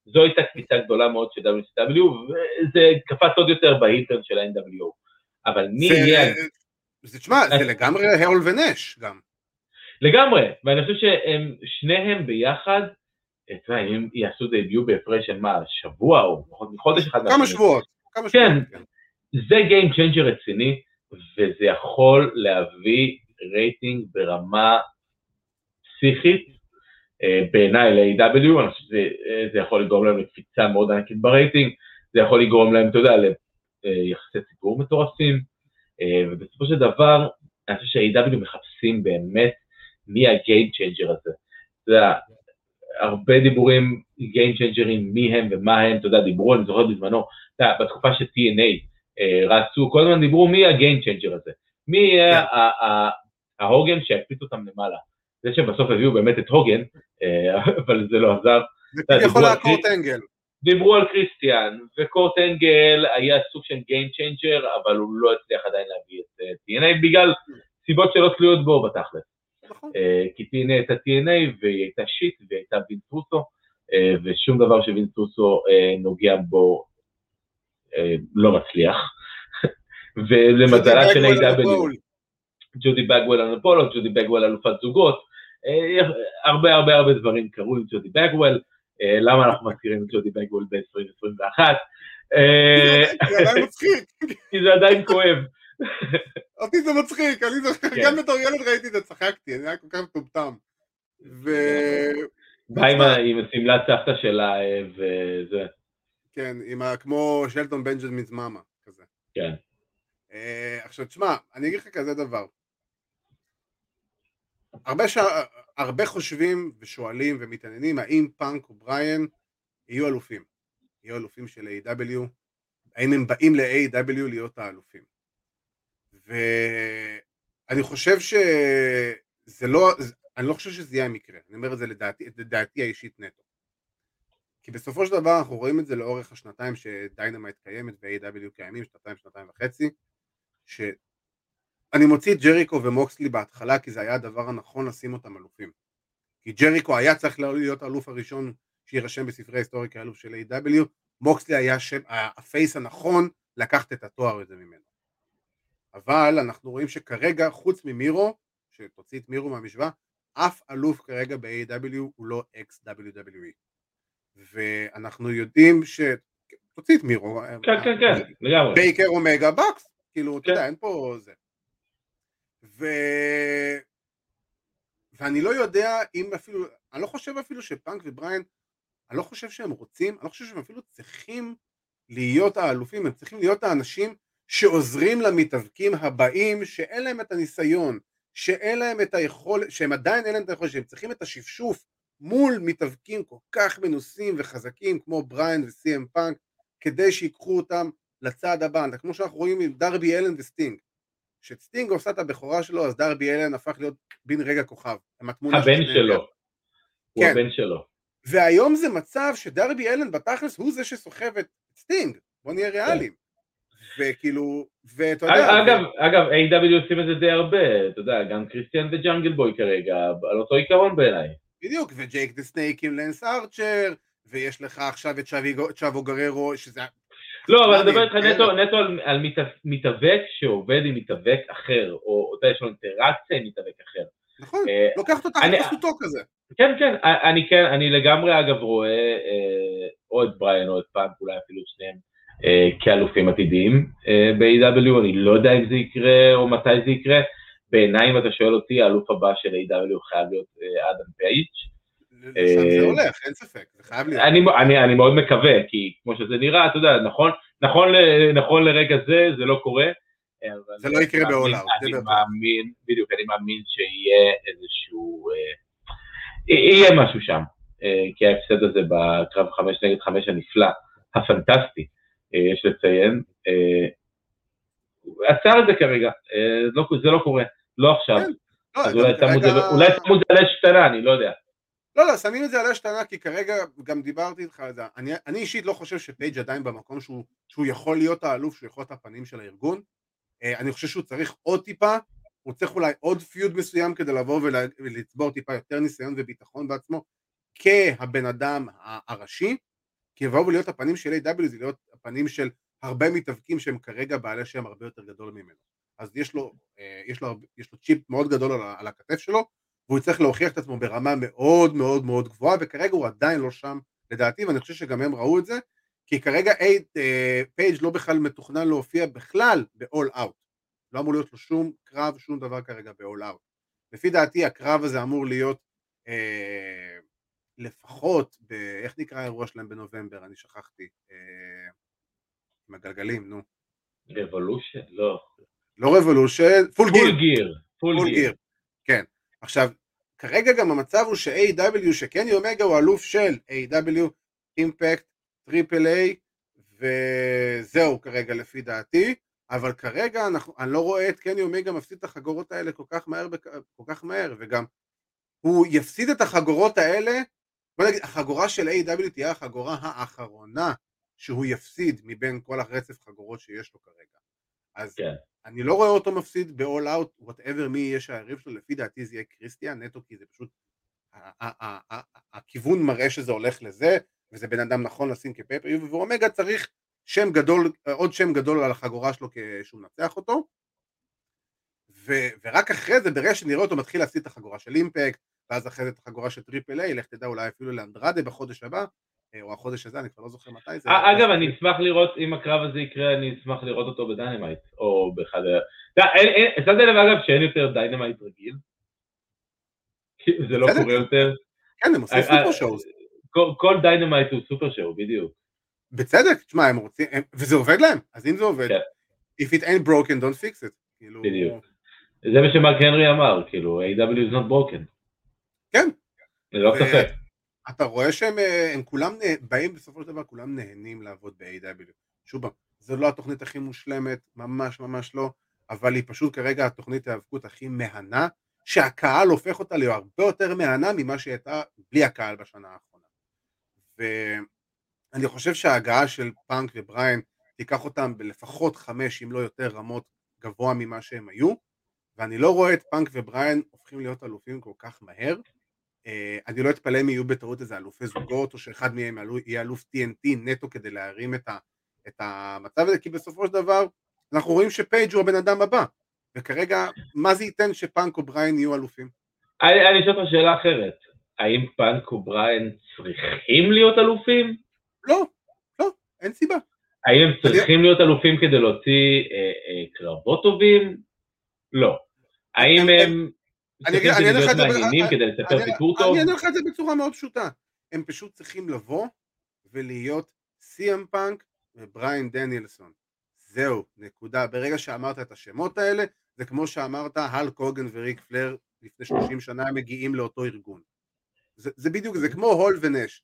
זו הייתה קפיצה גדולה מאוד של WCW, וזה קפץ עוד יותר בהילטון של ה-NWO. אבל מי יהיה... זה, תשמע, זה לגמרי הרול ונש גם. לגמרי, ואני חושב שהם שניהם ביחד, אתה יודע, אם יעשו debut בהפרש של מה, שבוע או מחודש אחד. כמה שבועות. כן, זה Game Changer רציני, וזה יכול להביא רייטינג ברמה פסיכית, אה, בעיניי ל-AEW, אני חושב שזה יכול לגרום להם לקפיצה מאוד ענקית ברייטינג, זה יכול לגרום להם, אתה יודע, אה, יחסי ציבור מטורפים, אה, ובסופו של דבר, אני חושב שה-AEW מחפשים באמת מי ה-game changer הזה. אתה יודע, הרבה דיבורים, game changerים, מי הם ומה הם, אתה יודע, דיברו, אני זוכר בזמנו, אתה יודע, בתקופה של TNA אה, רצו, כל הזמן דיברו מי ה-game changer הזה, מי יהיה כן. ההוגן שיקפיץ אותם למעלה. זה שבסוף הביאו באמת את הוגן, [LAUGHS] אבל זה לא עזר. זה כביכול הקורט אנגל. דיברו על קריסטיאן, וקורט אנגל היה סוג של Game Changer, אבל הוא לא הצליח עדיין להביא את uh, TNA בגלל סיבות שלא תלויות בו בתכלס. נכון. Uh, כי TNA הייתה TNA והיא הייתה שיט והיא הייתה וינטרוסו, uh, ושום דבר שווינטרוסו נוגע בו לא מצליח. [LAUGHS] ולמזלה של A.W. ג'ודי בגוול אנפולו, ג'ודי בגוול אלופת זוגות, אה, הרבה הרבה הרבה דברים קרו עם ג'ודי בגוול, אה, למה אנחנו מזכירים את ג'ודי בגוול ב-2021? זה עדיין מצחיק. [LAUGHS] כי זה עדיין כואב. אותי זה מצחיק, אני זוכר, כן. גם בתור ילד ראיתי את זה, צחקתי, אני היה כל כך מטומטם. ו... בא עם השמלת סבתא שלה אה, וזה, כן, עם ה... כמו שלטון בנג'מינ's מאמה, כזה. כן. אה, עכשיו תשמע, אני אגיד לך כזה דבר. הרבה, ש... הרבה חושבים ושואלים ומתעניינים האם פאנק או בריאן יהיו אלופים. יהיו אלופים של AEW. האם הם באים ל-AEW להיות האלופים. ואני חושב שזה לא, אני לא חושב שזה יהיה המקרה, אני אומר את זה לדעתי, לדעתי האישית נטו. כי בסופו של דבר אנחנו רואים את זה לאורך השנתיים ש-Dynamite קיימת ו-AEW קיימים, שנתיים, שנתיים וחצי, שאני מוציא את ג'ריקו ומוקסלי בהתחלה כי זה היה הדבר הנכון לשים אותם אלופים. כי ג'ריקו היה צריך להיות האלוף הראשון שיירשם בספרי ההיסטוריה כאלוף של AEW. מוקסלי היה שם, ה-face הנכון לקחת את התואר הזה ממנו. אבל אנחנו רואים שכרגע חוץ ממירו, שתוציא את מירו מהמשוואה, אף אלוף כרגע ב-AEW הוא לא ex-WWE. ואנחנו יודעים ש... תוציא את מירו. כן, כן, כן, לגמרי. בייקר אומגה Bucks, כאילו, אתה כן. יודע, אין פה זה. ו... ואני לא יודע אם אפילו, אני לא חושב אפילו שפאנק ובריין, אני לא חושב שהם רוצים, אני לא חושב שהם אפילו צריכים להיות האלופים, הם צריכים להיות האנשים שעוזרים למתאבקים הבאים, שאין להם את הניסיון, שאין להם את היכולת, שהם עדיין אין להם את היכולת, שהם צריכים את השפשוף מול מתאבקים כל כך מנוסים וחזקים כמו בריין וסי.אם פאנק, כדי שיקחו אותם לצעד הבא, כמו שאנחנו רואים עם דרבי אלן וסטינג. כשסטינג עושה את הבכורה שלו, אז דרבי אלן הפך להיות בן רגע כוכב. הבן שלו. הוא כן. הבן שלו. והיום זה מצב שדרבי אלן בתכלס הוא זה שסוחב את סטינג, בוא נהיה ריאליים. וכאילו, ואתה יודע, אגב, אגב, AEW עושים את זה די הרבה, אתה יודע, גם קריסטיאן וג'אנגל בוי כרגע, על אותו עיקרון בעיניי. בדיוק, וג'ייק דה סנייק עם לנס ארצ'ר, ויש לך עכשיו את צ'אבו גררו, שזה... לא, אבל מה אני מדבר איתך נטו, נטו על, על מת- מתאבק שעובד עם מתאבק אחר, או יודע, יש לו אינטראקציה עם מתאבק אחר. נכון, אה, לוקחת אותך אני- לחסותו כזה. כן, כן, אני כן, אני לגמרי אגב רואה אה, או את בריין או את פאנק, אולי אפילו את שניהם, אה, כאלופים עתידיים אה, ב-AEW, אני לא יודע אם זה יקרה או מתי זה יקרה. בעיניי, אם אתה שואל אותי, האלוף הבא של AEW חייב להיות אה, אדם פייג'. לשם זה אה, הולך, אין ספק, זה חייב להיות. אני, אני, אני מאוד מקווה, כי כמו שזה נראה, אתה יודע, נכון, נכון, נכון לרגע זה, זה לא קורה. זה לא יקרה זה אני. מאמין, בדיוק, אני מאמין שיהיה איזשהו, אה, יהיה משהו שם, אה, כי ההפסד הזה בקרב חמש נגד חמש הנפלא, הפנטסטי, אה, יש לציין, אה, עצר את זה כרגע, אה, לא- זה לא קורה, לא עכשיו, כן, לא, אז אולי זה- זה על אש קטנה, אני לא יודע. לא, לא, שמים את זה על אש כי כרגע גם דיברתי איתך על זה. אני, אני אישית לא חושב שפייג' עדיין במקום שהוא, שהוא יכול להיות האלוף, שהוא יכול להיות הפנים של הארגון. אה, אני חושב שהוא צריך עוד טיפה, הוא צריך אולי עוד פיוד מסוים כדי לבוא ולה, ולצבור טיפה יותר ניסיון וביטחון בעצמו, כהבן אדם הראשי, כי לבוא ולהיות הפנים של A.W. זה להיות הפנים של הרבה מתאבקים שהם כרגע בעלי שם הרבה יותר גדול ממנו. אז יש לו, אה, יש לו, יש לו צ'יפ מאוד גדול על, על הכתף שלו, והוא יצטרך להוכיח את עצמו ברמה מאוד מאוד מאוד גבוהה, וכרגע הוא עדיין לא שם לדעתי, ואני חושב שגם הם ראו את זה, כי כרגע אייד, אה, פייג' לא בכלל מתוכנן להופיע בכלל ב-all out. לא אמור להיות לו שום קרב, שום דבר כרגע ב-all out. לפי דעתי הקרב הזה אמור להיות אה, לפחות, ב... איך נקרא האירוע שלהם בנובמבר? אני שכחתי. אה, עם הגלגלים, נו. Revolution? לא. לא Revolution, Full Gear. Full Gear. Full. Gear. כן. עכשיו, כרגע גם המצב הוא ש-AEW שקני אומגה הוא אלוף של AEW, Impact, Triple A, וזהו כרגע לפי דעתי, אבל כרגע אנחנו, אני לא רואה את קני אומגה מפסיד את החגורות האלה כל כך מהר, כל כך מהר, וגם הוא יפסיד את החגורות האלה, בוא נגיד, החגורה של A.W. תהיה החגורה האחרונה שהוא יפסיד מבין כל הרצף חגורות שיש לו כרגע. אז כן. אני לא רואה אותו מפסיד ב-all out, whatever מי יהיה שהיריב שלו, לפי דעתי זה יהיה קריסטיאן, נטו כי זה פשוט, הכיוון מראה שזה הולך לזה, וזה בן אדם נכון לשים כפייפריו, ואומגה צריך שם גדול, עוד שם גדול על החגורה שלו כשהוא מנצח אותו, ו- ורק אחרי זה, ברגע שנראה אותו מתחיל להפסיד את החגורה של אימפקט, ואז אחרי זה את החגורה של Triple A, לך תדע אולי אפילו לאנדרדה בחודש הבא, או החודש הזה, אני כבר לא זוכר מתי זה. אה, אגב, אני אשמח לראות, אם הקרב הזה יקרה, אני אשמח לראות אותו ב-Dynamite, או באחד ה... שמת לב אגב שאין יותר Dynamite רגיל? זה לא קורה יותר? כן, הם עושים סופר שואו. כל Dynamite הוא super show, בדיוק. בצדק, תשמע, הם רוצים, וזה עובד להם, אז אם זה עובד, כן. If it ain't broken, don't fix it. כאילו... בדיוק. זה מה שמרק הנרי אמר, כאילו, A.W. is not broken. כן. ללא ספק. אתה רואה שהם הם כולם באים בסופו של דבר, כולם נהנים לעבוד ב-A.W. שוב זו לא התוכנית הכי מושלמת, ממש ממש לא, אבל היא פשוט כרגע התוכנית ההיאבקות הכי מהנה, שהקהל הופך אותה להרבה יותר מהנה ממה שהיא הייתה בלי הקהל בשנה האחרונה. ואני חושב שההגעה של פאנק ובריין תיקח אותם בלפחות חמש אם לא יותר רמות גבוה ממה שהם היו, ואני לא רואה את פאנק ובריין הופכים להיות אלופים כל כך מהר. אה, אני לא אתפלא אם יהיו בטעות איזה אלופי זוגות, או שאחד מהם יהיה אלוף TNT נטו כדי להרים את, ה, את המצב הזה, כי בסופו של דבר אנחנו רואים שפייג' הוא הבן אדם הבא, וכרגע מה זה ייתן שפאנק ובריין יהיו אלופים? אני אשאל אותך שאלה אחרת, האם פאנק ובריין צריכים להיות אלופים? לא, לא, אין סיבה. האם הם צריכים להיות אלופים כדי להוציא אה, אה, קרבות טובים? לא. האם הם אני אענה לך את זה בצורה מאוד פשוטה. הם פשוט צריכים לבוא ולהיות סי.אם פאנק ובריין דניאלסון. זהו, נקודה. ברגע שאמרת את השמות האלה, זה כמו שאמרת, הל קוגן וריק פלר לפני 30 שנה הם מגיעים לאותו ארגון. זה, זה בדיוק, זה כמו הול ונש.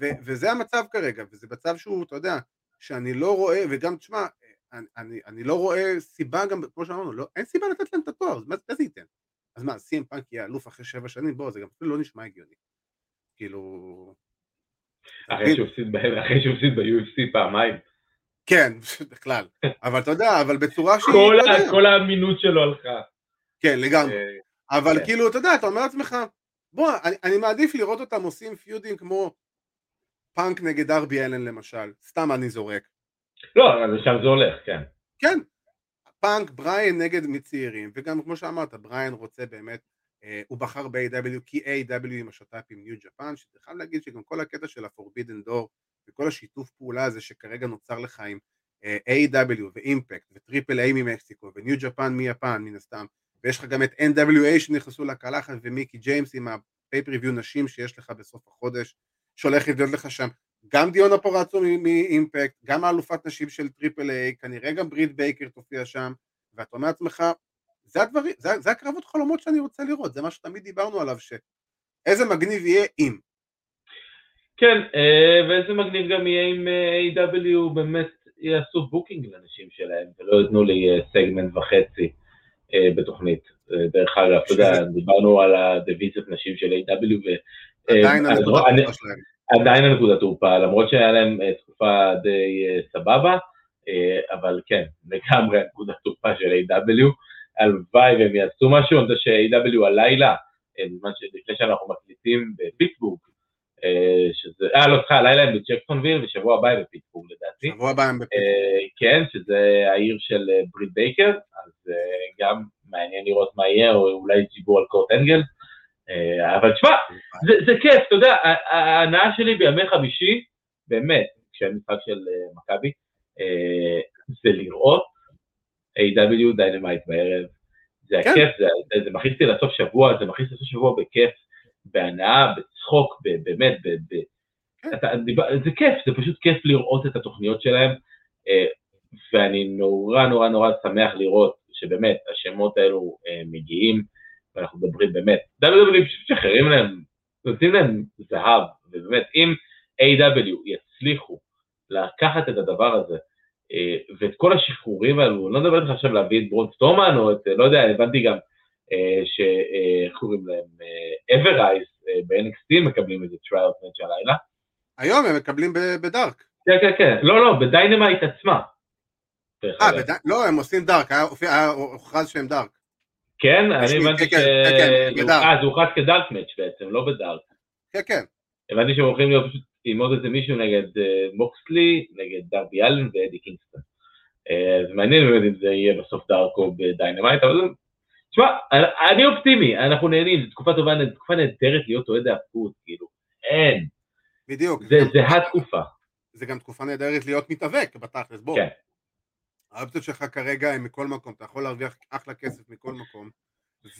ו, וזה המצב כרגע, וזה מצב שהוא, אתה יודע, שאני לא רואה, וגם תשמע, אני, אני, אני לא רואה סיבה גם, כמו שאמרנו, לא, אין סיבה לתת להם את התואר, מה זה ייתן? אז מה, סי.אם פאנק יהיה אלוף אחרי שבע שנים? בוא, זה גם אפילו לא נשמע הגיוני. כאילו... אחרי שהוא הפסיד ב-UFC פעמיים. כן, בכלל. אבל אתה יודע, אבל בצורה שהיא... כל, כל האמינות שלו הלכה. כן, לגמרי. אה, אבל כן. כאילו, אתה יודע, אתה אומר לעצמך, בוא, אני, מעדיף לראות אותם עושים פיודים כמו פאנק נגד ארבי אלן למשל, סתם אני זורק. לא, לשם זה הולך, כן. כן, פאנק, בריין נגד מצעירים, וגם כמו שאמרת, בריין רוצה באמת, אה, הוא בחר ב-AEW כי AEW עם השת"פ עם New Japan, שאתה חייב להגיד שגם כל הקטע של ה-Forbidden Door וכל השיתוף פעולה הזה שכרגע נוצר לך עם אה, AEW ו Impact ו Triple A ממקסיקו ו New Japan מיפן מן הסתם ויש לך גם את NWA שנכנסו לקלחת ומיקי ג'יימס עם ה pay-per-view נשים שיש לך בסוף החודש שהולך להיות לך שם גם דיאנה פוראזו מ Impact, גם האלופת נשים של Triple A, כנראה גם ברית בייקר תופיע שם, ואתה אומר לעצמך, זה הדברים, זה, זה הקרבות חלומות שאני רוצה לראות, זה מה שתמיד דיברנו עליו, שאיזה מגניב יהיה אם. כן, אה, ואיזה מגניב גם יהיה אם אה, AEW באמת יעשו booking לנשים שלהם, ולא ייתנו לי אה, סגמנט וחצי בתוכנית. דרך אגב, אתה יודע, דיברנו על הדיוויזיות נשים של AEW עדיין הנקודה שלהם. עדיין הנקודת תורפה, למרות שהיה להם תקופה די סבבה, אבל כן, לגמרי הנקודת תורפה של AEW הלוואי והם יעשו משהו, אני יודע ש-AEW הלילה, בזמן שלפני שאנחנו מקליטים בפיטסבורג, אה, שזה, אה לא סליחה, הלילה הם בג'קסונוויל ושבוע הבא הם בפיטסבורג לדעתי. שבוע הבא הם בפיטסבורג. אה, כן, שזה העיר של אה, ברית בייקר, אז גם מעניין לראות מה יהיה, או אולי דיבור על קורט אנגל. אבל תשמע, זה, זה כיף, אתה יודע, ההנאה שלי בימי חמישי, באמת, כשהיה משחק של מכבי, זה לראות AEW Dynamite בערב, זה כן. הכיף, זה, זה מכניס אותי לסוף שבוע, זה מכניס לסוף שבוע בכיף, בהנאה, בצחוק, באמת, ב, ב, כן. אתה, זה כיף, זה פשוט כיף לראות את התוכניות שלהם, אה, ואני נורא נורא נורא שמח לראות שבאמת השמות האלו אה, מגיעים, ואנחנו מדברים באמת, WWE פשוט משחררים להם, נותנים להם זהב, ובאמת אם AEW יצליחו לקחת את הדבר הזה, אה, ואת כל השחרורים האלו, אני לא מדבר איתך עכשיו להביא את בראון סטרומן, או את, לא יודע, הבנתי גם שאיך קוראים להם, Ever-Rise ב-NXT מקבלים איזה trial match הלילה. היום הם מקבלים ב Dark. כן, כן, כן, לא, לא, ב Dynamite עצמה. אה, לא, הם עושים Dark, היה הוכרז שהם Dark. כן, אני הבנתי ש... אה, זה הוכרז כ dark match בעצם, לא ב Dark. כן, כן. הבנתי שהם הולכים להיות פשוט עם עוד איזה מישהו נגד אה, מוקסלי, נגד דרבי אלן ואדי קינגסטון. זה מעניין באמת אם זה יהיה בסוף Dark או ב Dynamite, אבל תשמע, אני אופטימי, אנחנו נהנים, זו תקופה טובה, תקופה נהדרת להיות אוהד האפות, כאילו, אין. בדיוק. זה, התקופה. זה גם תקופה נהדרת להיות מתאבק בתכלס, בוא. כן. האופציות שלך כרגע הן מכל מקום, אתה יכול להרוויח אחלה כסף מכל מקום.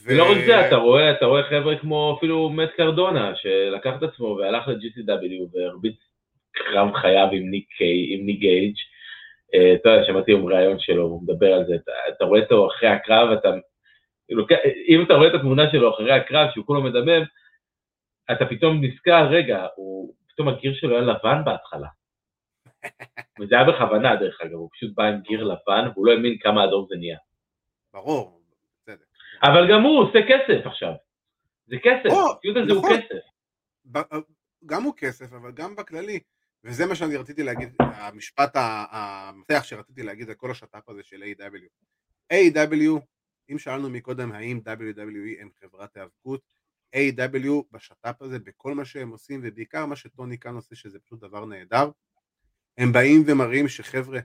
ולא רק זה, אתה רואה, אתה רואה חבר'ה כמו אפילו מת קרדונה, שלקח את עצמו והלך ל-GCW והרביץ קרב חייו עם ניק, עם ניק גייג'. אה, אתה יודע, שמעתי היום ראיון שלו, הוא מדבר על זה, אתה, אתה רואה אותו אחרי הקרב, אתה, כאילו, אם אתה רואה את התמונה שלו אחרי הקרב, שהוא כולו מדמם, אתה פתאום נזכר, רגע, הוא, פתאום הגיר שלו היה לבן בהתחלה. וזה היה בכוונה, דרך אגב, הוא פשוט בא עם גיר לבן, והוא לא האמין כמה אדום זה נהיה. ברור, בסדר. אבל גם הוא עושה כסף עכשיו. זה כסף, הציוד הזה הוא נכון. כסף. גם הוא כסף, אבל גם בכללי, וזה מה שאני רציתי להגיד, המשפט המפתח שרציתי להגיד על כל השת"פ הזה של A.W. A.W. אם שאלנו מקודם האם WWE הם חברת היאבקות, A.W. בשת"פ הזה, בכל מה שהם עושים, ובעיקר מה שטוני כאן עושה, שזה פשוט דבר נהדר, הם באים ומראים שחבר'ה,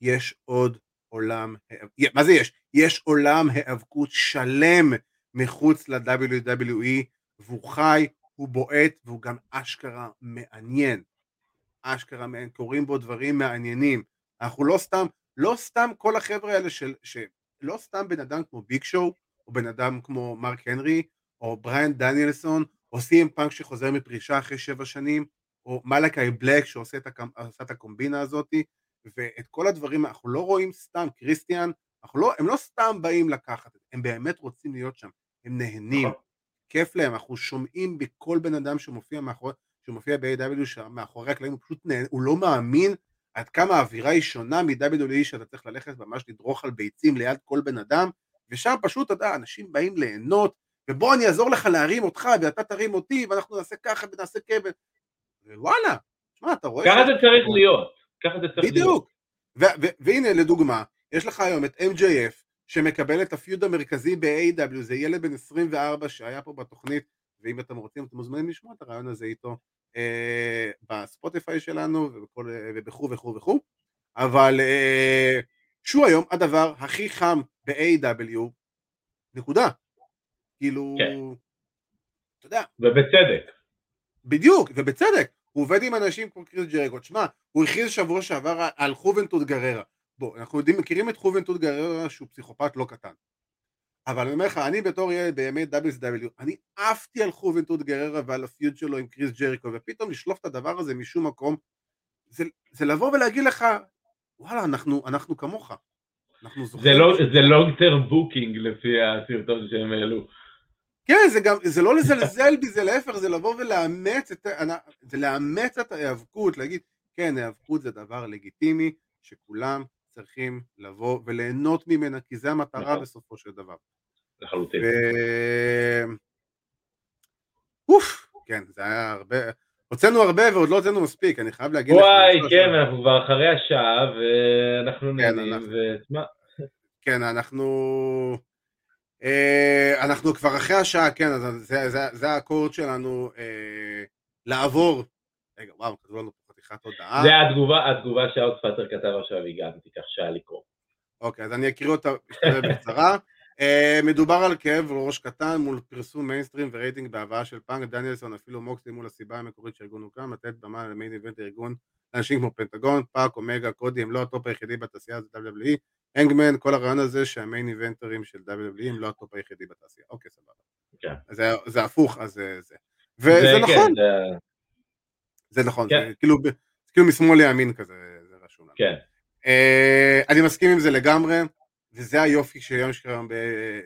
יש עוד עולם, מה זה יש? יש עולם היאבקות שלם מחוץ ל-WWE, והוא חי, הוא בועט, והוא גם אשכרה מעניין. אשכרה מעניין, קורים בו דברים מעניינים. אנחנו לא סתם, לא סתם כל החבר'ה האלה של, ש... לא סתם בן אדם כמו ביג שואו, או בן אדם כמו מרק הנרי, או בריאן דניאלסון, או סי.אם פאנק שחוזר מפרישה אחרי שבע שנים, או מלאקי בלק שעושה את, הקומ... את הקומבינה הזאת, ואת כל הדברים, אנחנו לא רואים סתם, קריסטיאן, לא, הם לא סתם באים לקחת, הם באמת רוצים להיות שם, הם נהנים, כיף להם, אנחנו שומעים בכל בן אדם שמופיע מאחורי, שמופיע ב-AW שמאחורי הקלעים, הוא פשוט נהנה, הוא לא מאמין עד כמה האווירה היא שונה מ-WWE שאתה צריך ללכת ממש לדרוך על ביצים ליד כל בן אדם, ושם פשוט, אתה יודע, אנשים באים ליהנות, ובוא אני אעזור לך להרים אותך, ואתה תרים אותי, ואנחנו נעשה ככה ונעשה כבל, ווואלה, שמע, אתה רואה... ככה זה צריך להיות, ככה זה צריך להיות. בדיוק, והנה לדוגמה, יש לך היום את MJF, שמקבל את הפיוד המרכזי ב-AW, זה ילד בן 24 שהיה פה בתוכנית, ואם אתם רוצים אתם מוזמנים לשמוע את הרעיון הזה איתו אה, בספוטיפיי שלנו ובכו וכו וכו, אבל אה, שהוא היום הדבר הכי חם ב-AW, נקודה. כאילו, כן. אתה יודע. ובצדק. בדיוק, ובצדק. הוא עובד עם אנשים כמו קריס ג'ריקו. תשמע, הוא הכריז שבוע שעבר על חובנטות גררה. בוא, אנחנו יודעים, מכירים את חובנטות גררה שהוא פסיכופת לא קטן. אבל אני אומר לך, אני בתור ילד בימי WSW, אני עפתי על חובנטות גררה ועל הפיוד שלו עם קריס ג'ריקו, ופתאום לשלוף את הדבר הזה משום מקום, זה, זה לבוא ולהגיד לך, וואלה, אנחנו, אנחנו כמוך. אנחנו זוכרים... זה לא, זה long term booking לפי הסרטון שהם העלו. כן, זה גם, זה לא לזלזל בי, זה להפך, זה לבוא ולאמץ את, זה לאמץ את ההיאבקות, להגיד, כן, היאבקות זה דבר לגיטימי, שכולם צריכים לבוא וליהנות ממנה, כי זה המטרה נכון. בסופו של דבר. לחלוטין. ו... אוף, כן, זה היה הרבה, הוצאנו הרבה ועוד לא הוצאנו מספיק, אני חייב להגיד. וואי, כן, אנחנו כבר אחרי השעה ואנחנו נהנים, ותשמע. כן, אנחנו... אה, אנחנו כבר אחרי השעה, כן, אז זה, זה, זה האקורד שלנו אה, לעבור. רגע, וואו, כתבו לנו חתיכת הודעה. זה התגובה, התגובה שהאוטפאטר כתב עכשיו, היא גם תיקח שעה לקרוא. אוקיי, אז אני אקריא אותה בקצרה. אה, מדובר על כאב ראש קטן מול פרסום מיינסטרים ורייטינג בהבאה של פאנק, דניאלסון אפילו מוקסלי מול הסיבה המקורית שהארגון הוקם, לתת במה ל main event הארגון לאנשים כמו פנטגון, פאק, אומגה, קודי הם לא ה top היחידי בתעשייה הזאת WWE, הנגמן, כל הרעיון הזה שהמיין איבנטרים של WWE הם לא ה top היחידי בתעשייה, אוקיי סבבה. כן. זה, זה הפוך, אז זה, זה. וזה זה, נכון. כן, זה... זה נכון, כן. זה כאילו, כאילו משמאל לימין כזה, זה רשום. כן. אה, אני מסכים עם זה לגמרי. וזה היופי שהיום שקרם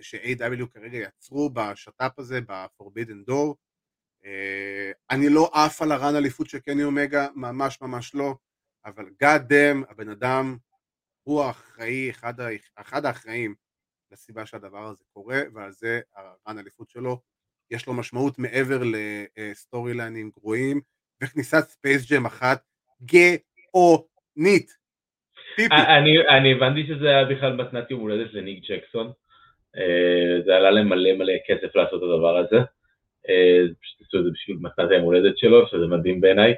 ש-AEW כרגע יצרו בשת"פ הזה, ב-Forbidden Door. אני לא עף על ה run אליפות של קני אומגה, ממש ממש לא, אבל God damn, הבן אדם הוא האחראי, אחד, אחד האחראים לסיבה שהדבר הזה קורה, ועל זה ה run אליפות שלו, יש לו משמעות מעבר לסטורי ליינים גרועים, וכניסת Space Jam אחת גאונית. אני, אני הבנתי שזה היה בכלל מתנת יום הולדת לניק ג'קסון, זה עלה להם מלא מלא כסף לעשות את הדבר הזה, פשוט עשו את זה בשביל מתנת היום הולדת שלו, שזה מדהים בעיניי.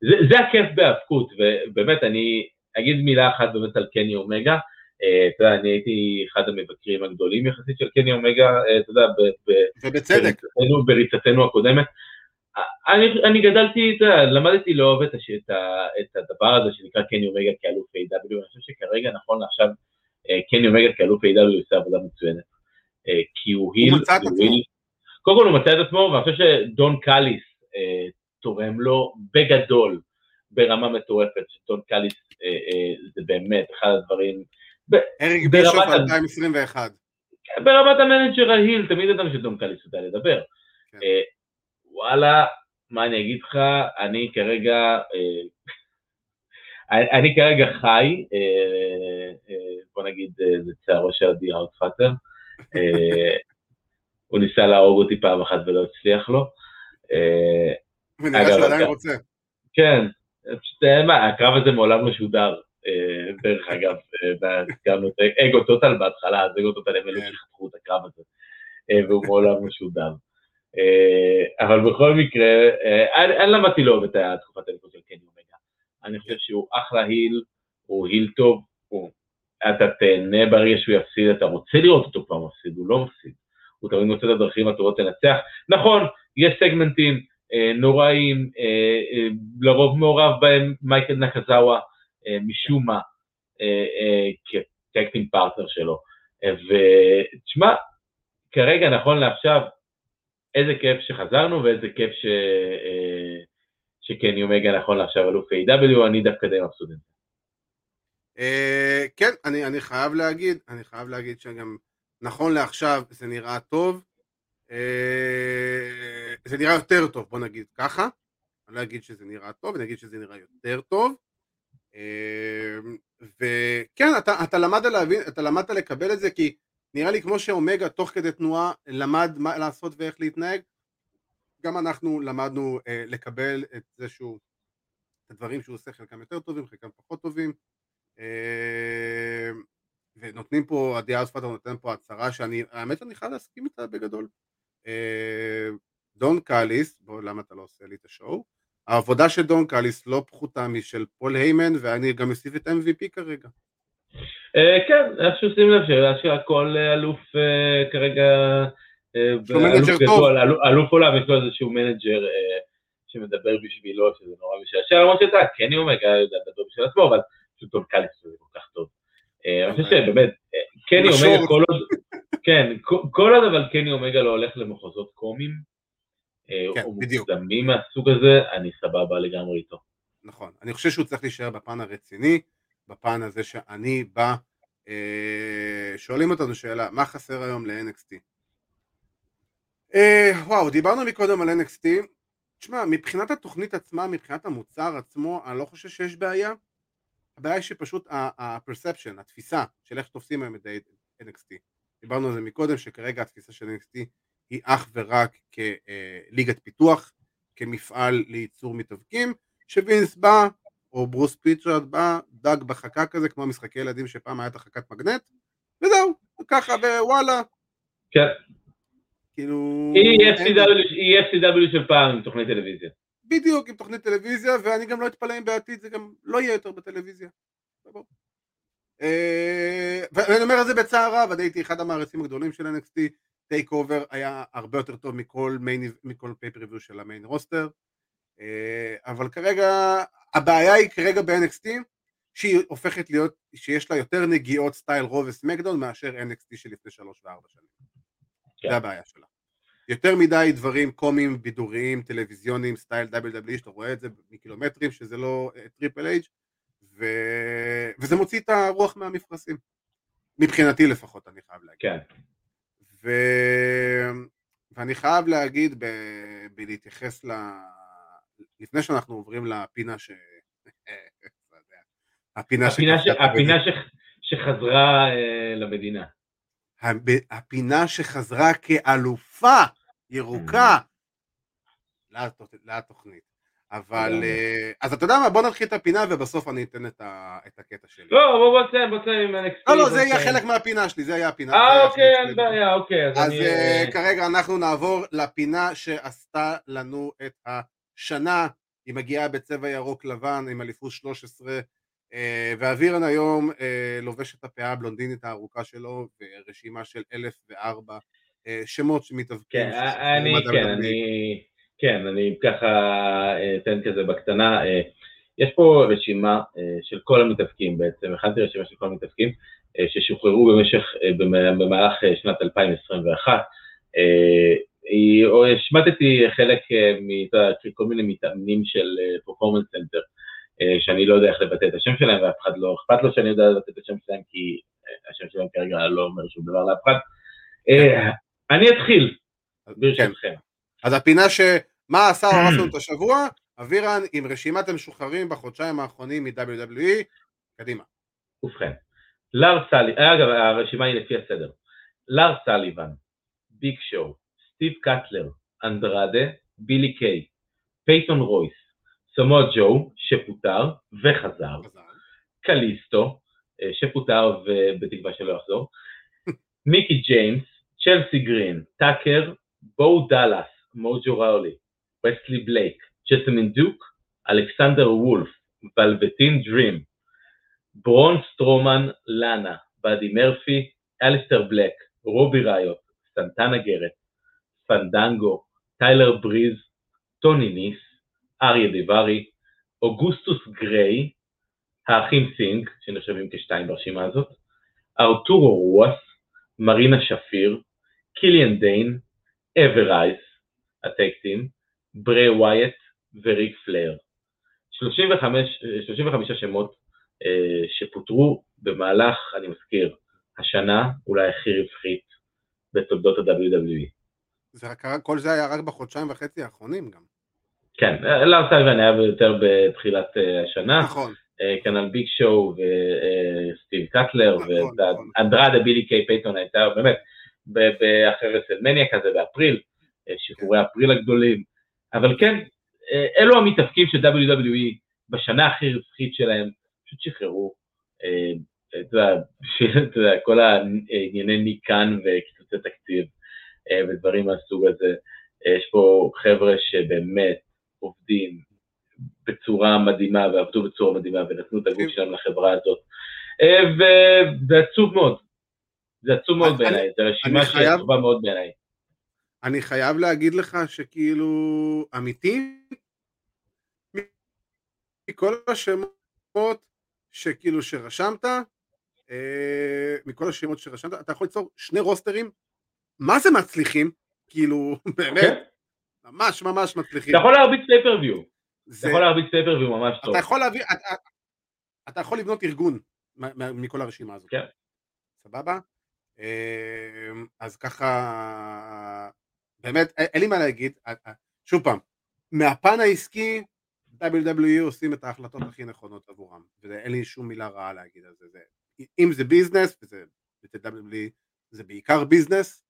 זה, זה הכיף בהאבקות, ובאמת אני אגיד מילה אחת באמת על קני אומגה, אה, אתה יודע, אני הייתי אחד המבקרים הגדולים יחסית של קני אומגה, אה, אתה יודע, ובצדק. בריצתנו, הקודמת. אני, אני גדלתי, אתה יודע, למדתי לאהוב את, את, את הדבר הזה שנקרא קני אומגה כאלוף A.W. אני חושב שכרגע, נכון לעכשיו, אה, קני אומגה כאלוף AEW עושה עבודה מצוינת. אה, כי הוא heel, מצא את והוא עצמו. heel- קודם כל הוא מצא את עצמו, ואני חושב שדון קאליס אה, תורם לו בגדול, ברמה מטורפת, שדון קאליס אה, אה, זה באמת אחד הדברים, אריק בישוף ה- 2021. ברמת ה manager ה heel, תמיד ידענו שדון קאליס יודע לדבר. כן. אה, וואלה, מה אני אגיד לך, אני כרגע, אה, [LAUGHS] אני- כרגע חי, אה, אה, בוא נגיד, אה, זה צערו של עדי האוטפאטר. [LAUGHS] הוא ניסה להרוג אותי פעם אחת ולא הצליח לו. אה, ונראה שהוא עדיין. רוצה. כן, פשוט, אה, מה, הקרב הזה מעולם לא שודר, אה, דרך אגב, אה, הזכרנו את אגו טוטל בהתחלה, אז אגו טוטל הם אלו כן. שחתכו את הקרב הזה, והוא מעולם לא שודר. אה, אבל בכל מקרה, אני למדתי לאהוב את התקופת הליכוד של קני אומגה. אני חושב שהוא אחלה היל, הוא היל טוב, אתה תהנה ברגע שהוא יפסיד, אתה רוצה לראות אותו כבר מפסיד, הוא לא מפסיד. הוא תמיד מוצא את הדרכים הטובות לנצח. נכון, יש סגמנטים נוראים, אה, אה, לרוב מעורב בהם מייקל נקזאווה, אה, משום מה, אה, אה, כטקטים פרטנר שלו. אה, ותשמע, כרגע, נכון לעכשיו, איזה כיף שחזרנו ואיזה כיף ש... אה, שקני אומגה נכון לעכשיו אלוף A.W, אני דווקא די מבסוט. עם זה. אה, כן, אני, אני חייב להגיד, אני חייב להגיד שגם נכון לעכשיו זה נראה טוב. אה, זה נראה יותר טוב, בוא נגיד ככה. אני לא אגיד שזה נראה טוב, אני אגיד שזה נראה יותר טוב. אה, וכן, אתה, אתה, למדת להבין, אתה למדת לקבל את זה, כי נראה לי כמו שאומגה תוך כדי תנועה למד מה לעשות ואיך להתנהג, גם אנחנו למדנו אה, לקבל את זה שהוא, את הדברים שהוא עושה, חלקם יותר טובים, חלקם פחות טובים. אה, ונותנים פה, עדי ארספאטר נותן פה הצהרה שאני, האמת אני חייב להסכים איתה בגדול. אה, דון קאליס, בוא למה אתה לא עושה לי את השואו? העבודה של דון קאליס לא פחותה משל פול היימן ואני גם אוסיף את MVP כרגע. אה, כן, איכשהו שים לב שאשכרה כל אה, אלוף אה, כרגע, אלוף. גדול, עולם, יש לו איזשהו manager שמדבר בשבילו, שזה נורא משעשע, למרות שאתה, קני אומגה יודע לדבר בשביל עצמו, אבל פשוט דון קליס זה כל כך טוב. אני חושב שבאמת, קני. אומגה כל עוד, כן, כל- עוד אבל קני אומגה לא הולך למחוזות קומיים, כן, או בדיוק. מוגזמים מהסוג הזה, אני סבבה לגמרי איתו. נכון, אני חושב שהוא צריך להישאר בפן הרציני, בפן הזה שאני בא, אה, שואלים אותנו שאלה, מה חסר היום ל-NXT? אה, וואו, דיברנו מקודם על NXT, תשמע, מבחינת התוכנית עצמה, מבחינת המוצר עצמו, אני לא חושב שיש בעיה, הבעיה היא שפשוט ה-perception, התפיסה של איך תופסים היום את NXT, דיברנו על זה מקודם, שכרגע התפיסה של NXT היא אך ורק כליגת פיתוח, כמפעל לייצור מתאבקים, שווינס בא, או ברוס פיצ'רד בא, דג בחכה כזה, כמו משחקי ילדים שפעם היה את החכת מגנט, וזהו, ככה, ווואלה, כן, כאילו... היא FCW היא FCW של פעם עם תוכנית טלוויזיה. בדיוק, עם תוכנית טלוויזיה, ואני גם לא אתפלא אם בעתיד זה גם לא יהיה יותר בטלוויזיה. אה, ואני אומר את זה בצער רב, אני הייתי אחד המעריצים הגדולים של NXT, TakeOver היה הרבה יותר טוב מכל main, מכל pay-per-view של ה main roster, אה, אבל כרגע, הבעיה היא כרגע ב-NXT, שהיא הופכת להיות, שיש לה יותר נגיעות סטייל Raw ו SmackDown מאשר NXT שלפני שלוש וארבע שנים. כן. זה הבעיה שלה. יותר מדי דברים קומיים, בידוריים, טלוויזיוניים, סטייל WWE, שאתה רואה את זה מקילומטרים, שזה לא טריפל אייץ', ו... וזה מוציא את הרוח מהמפרשים. מבחינתי לפחות, אני חייב להגיד. כן. ו... ואני חייב להגיד, ב... בלהתייחס ל... לפני שאנחנו עוברים לפינה ש... הפינה, הפינה ש- הפינה ש- שחזרה אה, למדינה. הב- הפינה שחזרה כאלופה ירוקה לתוכ- לתוכנית. אבל. אה, אז אתה יודע מה, בוא נתחיל את הפינה ובסוף אני אתן את ה- את הקטע שלי. לא, בוא בוא תסיים, בוא תסיים עם NXT. לא, לא, זה יהיה. חלק מהפינה שלי, זה יהיה הפינה. אה, אוקיי, אין. בעיה, אוקיי. אז אז אני... אה, אה, כרגע אנחנו נעבור לפינה שעשתה לנו את השנה, היא מגיעה בצבע ירוק לבן עם אליפות 13 אה, ואבירן היום לובש את הפאה הבלונדינית הארוכה שלו ורשימה של אלף וארבע אה, שמות שמתאבקים. כן, אני, כן, אני, כן, אני ככה אתן כזה בקטנה. יש פה רשימה של כל המתאבקים בעצם, הכנתי רשימה של כל המתאבקים ששוחררו במשך, במהלך שנת 2021. השמטתי חלק מכל מיני מתאמנים של Performance Center. אה, שאני לא יודע איך לבטא את השם שלהם ואף אחד לא אכפת לו שאני יודע לבטא את השם שלהם כי אה, השם שלהם כרגע לא אומר שום דבר לאף אחד. אה, אני אתחיל, ברשותכם. אז הפינה שמה עשה הרסנו את השבוע, אבירן עם רשימת המשוחררים בחודשיים האחרונים מ-WWE, קדימה. ובכן, לאר סליבן, אגב הרשימה היא לפי הסדר, לארס סליבן, ביג שואו, סטיב קטלר, אנדרדה, בילי קיי, פייתון רויס, סמואל ג'ו שפוטר וחזר, קליסטו אה, שפוטר ובתקווה שלא יחזור, מיקי ג'יימס, צ'לסי גרין, טאקר, בואו דאלאס, מוג'ו ראולי, וסלי בלייק, ג'סמין דיוק, אלכסנדר וולף, ולווטין דרים, ברון סטרומן, לאנה, באדי מרפי, אליסטר בלק, רובי ריוט, סנטנה גרט, פנדנגו, טיילר בריז, טוני ניס, אריה דאברי, אוגוסטוס גריי, האחים סינג, שנחשבים כשתיים ברשימה הזאת, ארתורו רואס, מרינה שפיר, קיליאן דיין, אבר רייז, ה tag team, ברי ווייט וריק פלייר. 35, 35 שמות אה, שפוטרו במהלך, אני מזכיר, השנה אולי הכי רווחית בתולדות ה-WWE. זה רק, כל זה היה רק בחודשיים וחצי האחרונים גם. כן, לארס סליבן היה יותר בתחילת אה, השנה. נכון. אה, כנ"ל ביג שואו וסטיב קטלר, נכון, ואנדרדה נכון. בילי קיי פייתון הייתה באמת אחרי רסלמניה כזה באפריל, אה, שחרורי אפריל הגדולים, אבל כן, אלו המתאפקים של WWE בשנה הכי רווחית שלהם, פשוט שחררו, [LAUGHS] אתה יודע, כל הענייני ניקן וקיצוצי תקציב ודברים מהסוג הזה, יש פה חבר'ה שבאמת עובדים בצורה מדהימה ועבדו בצורה מדהימה ונתנו את הגוף כן. שלהם לחברה הזאת. אה, וזה עצוב מאוד, זה עצוב מאוד בעיניי, זו רשימה שהיא טובה מאוד בעיניי. אני חייב להגיד לך שכאילו אמיתי, מכל השמות שכאילו שרשמת, אה, מכל השמות שרשמת, אתה יכול ליצור שני רוסטרים, מה זה מצליחים? כאילו, [LAUGHS] באמת, כן. ממש ממש מצליחים. אתה יכול להרביץ פייפריוויו. אתה יכול להרביץ פייפריוויו ממש טוב. אתה יכול להביא, אתה, אתה יכול לבנות ארגון מכל הרשימה הזאת. כן. סבבה? אמ, אז ככה, באמת, אין לי מה להגיד. שוב פעם, מהפן העסקי, WWE עושים את ההחלטות הכי נכונות עבורם, ואין לי שום מילה רעה להגיד על זה. זה אם זה ביזנס, וזה, WWE זה בעיקר ביזנס,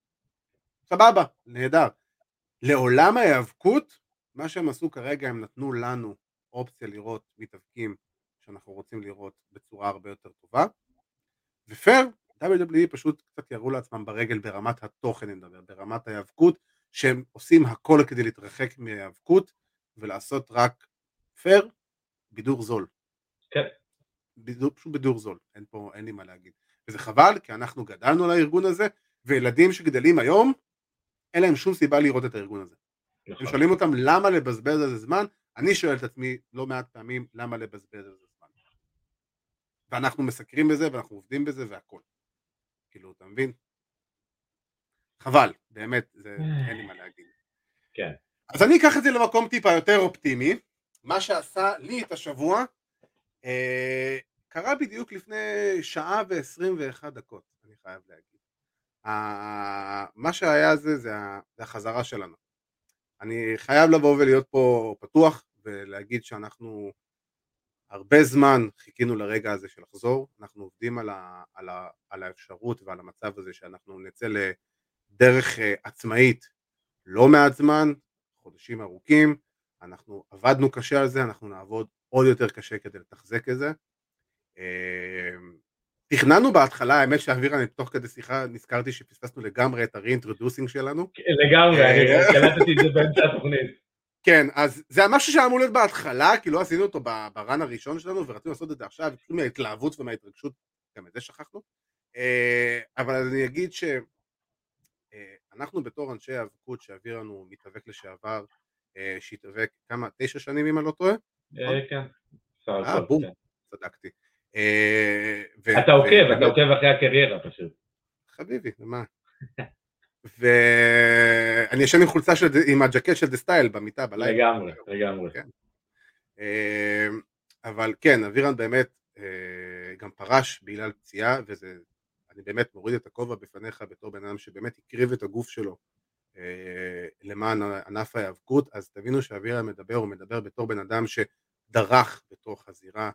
סבבה, נהדר. לעולם ההיאבקות, מה שהם עשו כרגע, הם נתנו לנו אופציה לראות מתאבקים שאנחנו רוצים לראות בצורה הרבה יותר טובה, ופייר, WWE פשוט קצת ירו לעצמם ברגל ברמת התוכן, אני מדבר, ברמת ההיאבקות, שהם עושים הכל כדי להתרחק מהיאבקות ולעשות רק פייר, בידור זול. כן. בידור, פשוט בידור זול, אין פה, אין לי מה להגיד. וזה חבל, כי אנחנו גדלנו על הארגון הזה, וילדים שגדלים היום, אין להם שום סיבה לראות את הארגון הזה. נכון. הם שואלים אותם למה לבזבז על זה זמן, אני שואל את עצמי לא מעט פעמים למה לבזבז על זה זמן. ואנחנו מסקרים בזה ואנחנו עובדים בזה והכל. כאילו, אתה מבין? חבל, באמת, זה, אין לי מה להגיד. כן. אז אני אקח את זה למקום טיפה יותר אופטימי. מה שעשה לי את השבוע, אה, קרה בדיוק לפני שעה ועשרים ואחת דקות, אני חייב להגיד. מה שהיה זה, זה החזרה שלנו. אני חייב לבוא ולהיות פה פתוח ולהגיד שאנחנו הרבה זמן חיכינו לרגע הזה של לחזור, אנחנו עובדים על, ה, על, ה, על האפשרות ועל המצב הזה שאנחנו נצא לדרך אה, עצמאית לא מעט זמן, חודשים ארוכים, אנחנו עבדנו קשה על זה, אנחנו נעבוד עוד יותר קשה כדי לתחזק את זה. אה, תכננו בהתחלה, האמת שאווירה, אני תוך כדי שיחה נזכרתי שפספסנו לגמרי את הרי-אינטרודוסינג שלנו. לגמרי, אני אה, קלטתי את זה באמצע התוכנית. כן, אז זה משהו שהיה אמור להיות בהתחלה, כי לא עשינו אותו ברן הראשון שלנו, ורצינו לעשות את זה עכשיו, פשוט מההתלהבות ומההתרגשות, גם את זה שכחנו. אה, אבל אני אגיד שאנחנו בתור אנשי האבקות שהעביר לנו מתאבק לשעבר, שהתאבק כמה, תשע שנים אם אני לא טועה? כן. אה, בום, כן. צדקתי. אתה עוקב, אתה עוקב אחרי הקריירה פשוט. חביבי, מה? [LAUGHS] ואני ישן עם חולצה של, עם הג'קט של דה סטייל במיטה בלילה. לגמרי, לגמרי. כן. אבל כן, אבירן באמת אה, גם פרש בגלל פציעה, וזה, אני באמת מוריד את הכובע בפניך בתור בן אדם שבאמת הקריב את הגוף שלו אה, למען ענף ההיאבקות, אז תבינו שאבירן מדבר, הוא מדבר בתור בן אדם שדרך בתוך הזירה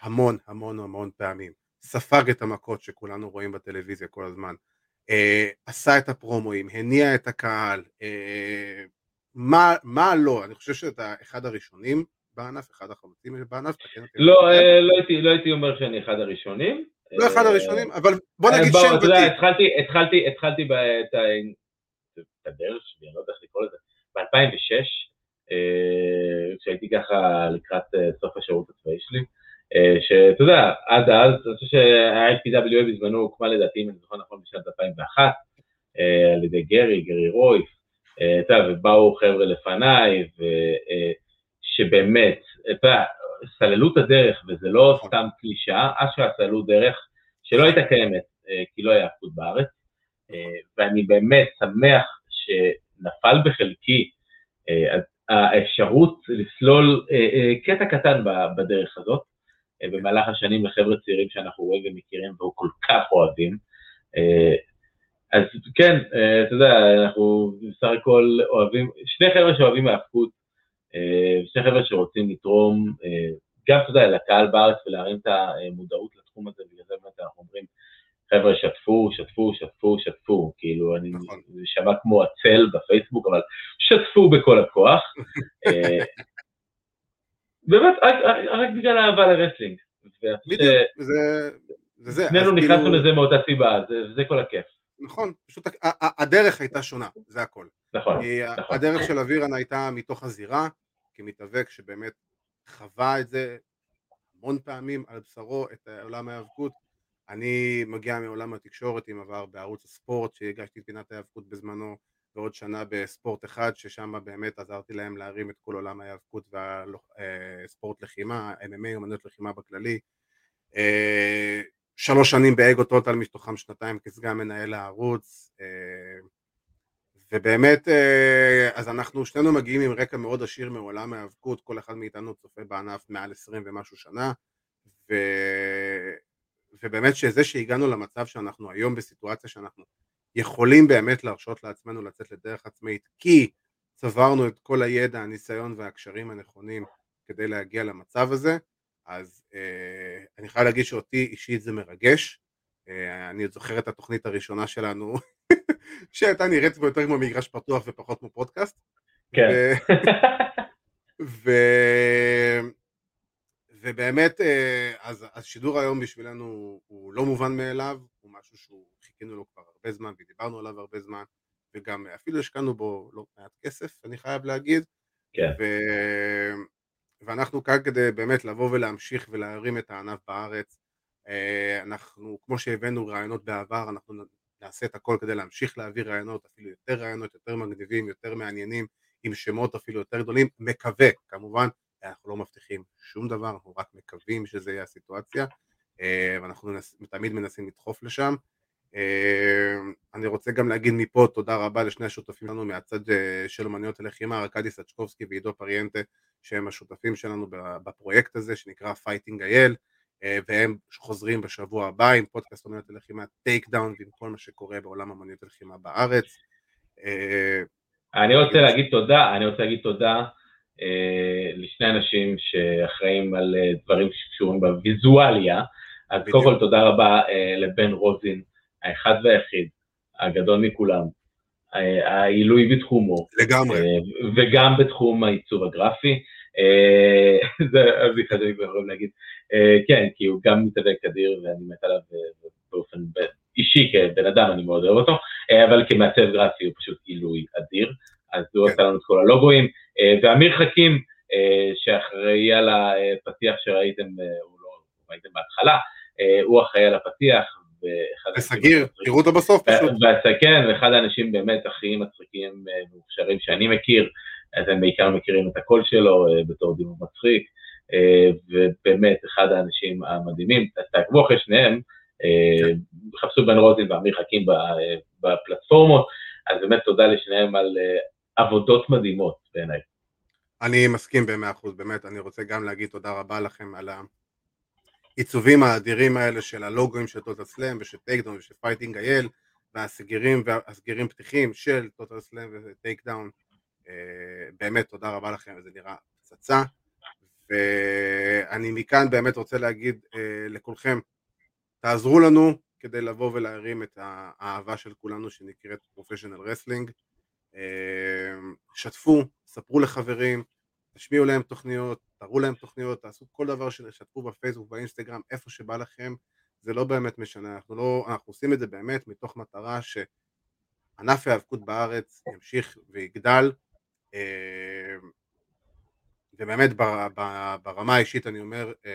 המון המון המון פעמים, ספג את המכות שכולנו רואים בטלוויזיה כל הזמן, אה, עשה את הפרומואים, הניע את הקהל, אה, מה, מה לא, אני חושב שאתה אחד הראשונים בענף, אחד החלוצים בענף, לא, אה, לא, הייתי, לא הייתי אומר שאני אחד הראשונים. לא אחד הראשונים, אבל בוא נגיד שם ותיק. התחלתי, התחלתי, התחלתי את הדרך שלי, אני לא יודע איך לקרוא לזה, ב-2006, כשהייתי ככה לקראת סוף השירות הצבאי שלי, אה, שאתה יודע, עד אז, אני חושב שה-IPWA בזמנו הוקמה לדעתי, אם אני זוכר נכון, בשנת 2001, אה, על ידי גרי, גרי רויף, אה, אתה יודע, ובאו חבר'ה לפניי, שבאמת, אתה יודע, סללו את הדרך, וזה לא נכון. סתם קלישאה, אשכרה סללו דרך שלא הייתה קיימת, כי לא היה הפקוד בארץ, ואני באמת שמח שנפל בחלקי האפשרות לסלול קטע קטן בדרך הזאת, אה, במהלך השנים לחבר'ה צעירים שאנחנו רואים ומכירים והוא כל כך אוהבים. אה, אז כן, אה, אתה יודע, אנחנו בסך הכל אוהבים, שני חבר'ה שאוהבים האבקות, שני חבר'ה שרוצים לתרום, גם, אתה יודע, לקהל בארץ ולהרים את המודעות לתחום הזה, בגלל זה באמת אנחנו אומרים, חבר'ה, שתפו, שתפו, שתפו, שתפו, כאילו, אני, נכון. זה שמע כמו הצל בפייסבוק, אבל שתפו בכל הכוח. [LAUGHS] באמת, רק, רק בגלל אהבה ל wrestling. בדיוק, זה... זה שנינו נכנסנו כאילו... לזה מאותה סיבה, זה, זה כל הכיף. נכון, פשוט הדרך הייתה שונה, זה הכל. נכון, נכון. הדרך של אבירן הייתה מתוך הזירה, כמתאבק שבאמת חווה את זה המון פעמים על בשרו, את עולם ההיאבקות. אני מגיע מעולם התקשורת עם עבר בערוץ הספורט, שהגשתי את פינת ההיאבקות בזמנו, ועוד שנה בספורט אחד, ששם באמת עזרתי להם להרים את כל עולם ההיאבקות והספורט לחימה, MMA, אמנות לחימה בכללי. שלוש שנים באגו טוטל, מתוכם שנתיים כסגן מנהל הערוץ. אה, ובאמת, אה, אז אנחנו שנינו מגיעים עם רקע מאוד עשיר מעולם ההיאבקות, כל אחד מאיתנו צופה בענף מעל עשרים ומשהו שנה, ו... ובאמת שזה שהגענו למצב שאנחנו היום בסיטואציה שאנחנו יכולים באמת להרשות לעצמנו לצאת לדרך עצמאית כי צברנו את כל הידע, הניסיון והקשרים הנכונים כדי להגיע למצב הזה, אז אה, אני חייב להגיד שאותי אישית זה מרגש. אה, אני עוד זוכר את התוכנית הראשונה שלנו, [LAUGHS] שהייתה נראית יותר כמו מגרש פתוח ופחות כמו פודקאסט. כן. ו... [LAUGHS] ובאמת, אה, אז השידור היום בשבילנו הוא לא מובן מאליו, הוא משהו שהוא חיכינו לו כבר הרבה זמן ודיברנו עליו הרבה זמן, וגם אפילו השקענו בו לא מעט כסף, אני חייב להגיד. כן. ו... ואנחנו כאן כדי באמת לבוא ולהמשיך ולהרים את הענף בארץ. אה, אנחנו, כמו שהבאנו רעיונות בעבר, אנחנו נעשה את הכל כדי להמשיך להביא רעיונות, אפילו יותר רעיונות, יותר מגניבים, יותר מעניינים, עם שמות אפילו יותר גדולים. מקווה, כמובן, אנחנו לא מבטיחים שום דבר, אנחנו רק מקווים שזה יהיה הסיטואציה, אה, ואנחנו תמיד מנסים לדחוף לשם. אה, אני רוצה גם להגיד מפה תודה רבה לשני השותפים שלנו מהצד אה, של אומניות הלחימה, ארכדי סצ'קובסקי ועידו פריאנטה, שהם השותפים שלנו בפרויקט הזה שנקרא Fighting IL, והם חוזרים בשבוע הבא עם פודקאסט אומניות הלחימה Takedown ועם כל מה שקורה בעולם אומניות הלחימה בארץ. אני רוצה להגיד תודה, אני רוצה להגיד תודה אה, לשני אנשים שאחראים על אה, דברים שקשורים בוויזואליה, אז קודם כל תודה רבה אה, לבן רוזין, האחד והיחיד, הגדול מכולם, העילוי בתחומו. לגמרי. וגם בתחום העיצוב הגרפי. [LAUGHS] זה הבדיחה שאני יכול להגיד. כן, כי הוא גם מתאבק אדיר ואני מת עליו באופן אישי כבן אדם, אני מאוד אוהב אותו, אבל כמעצב גרפי הוא פשוט עילוי אדיר. אז הוא כן. עשה לנו את כל הלוגוים, ואמיר חכים, שאחראי על הפתיח שראיתם, הוא לא ראיתם בהתחלה, הוא אחראי על הפתיח. וסגיר, תראו אותו בסוף פשוט. כן, ואחד האנשים באמת הכי מצחיקים ומוכשרים שאני מכיר, אתם בעיקר מכירים את הקול שלו בתור דימון מצחיק. אה, ובאמת אחד האנשים המדהימים, תעקבו אחרי שניהם, אה, חפשו בן רוזין ואמיר חכים בפלטפורמות, אז באמת תודה לשניהם על אה, עבודות מדהימות בעיניי. אני מסכים במאה אחוז, באמת, אני רוצה גם להגיד תודה רבה לכם על העיצובים האדירים האלה של הלוגוים של Total Slam ושל Takedown ושל Fighting IL והסגירים והסגירים פתיחים של Total Slam ו Takedown, באמת תודה רבה לכם, זה נראה פצצה. ואני מכאן באמת רוצה להגיד אה, לכולכם, תעזרו לנו כדי לבוא ולהרים את האהבה של כולנו שנקראת professional wrestling. אה, שתפו, ספרו לחברים, תשמיעו להם תוכניות, תראו להם תוכניות, תעשו כל דבר שתשתפו בפייסבוק, באינסטגרם, איפה שבא לכם, זה לא באמת משנה, אנחנו, לא, אנחנו עושים את זה באמת מתוך מטרה שענף ההיאבקות בארץ ימשיך ויגדל. אה, ובאמת ברמה האישית אני אומר אה,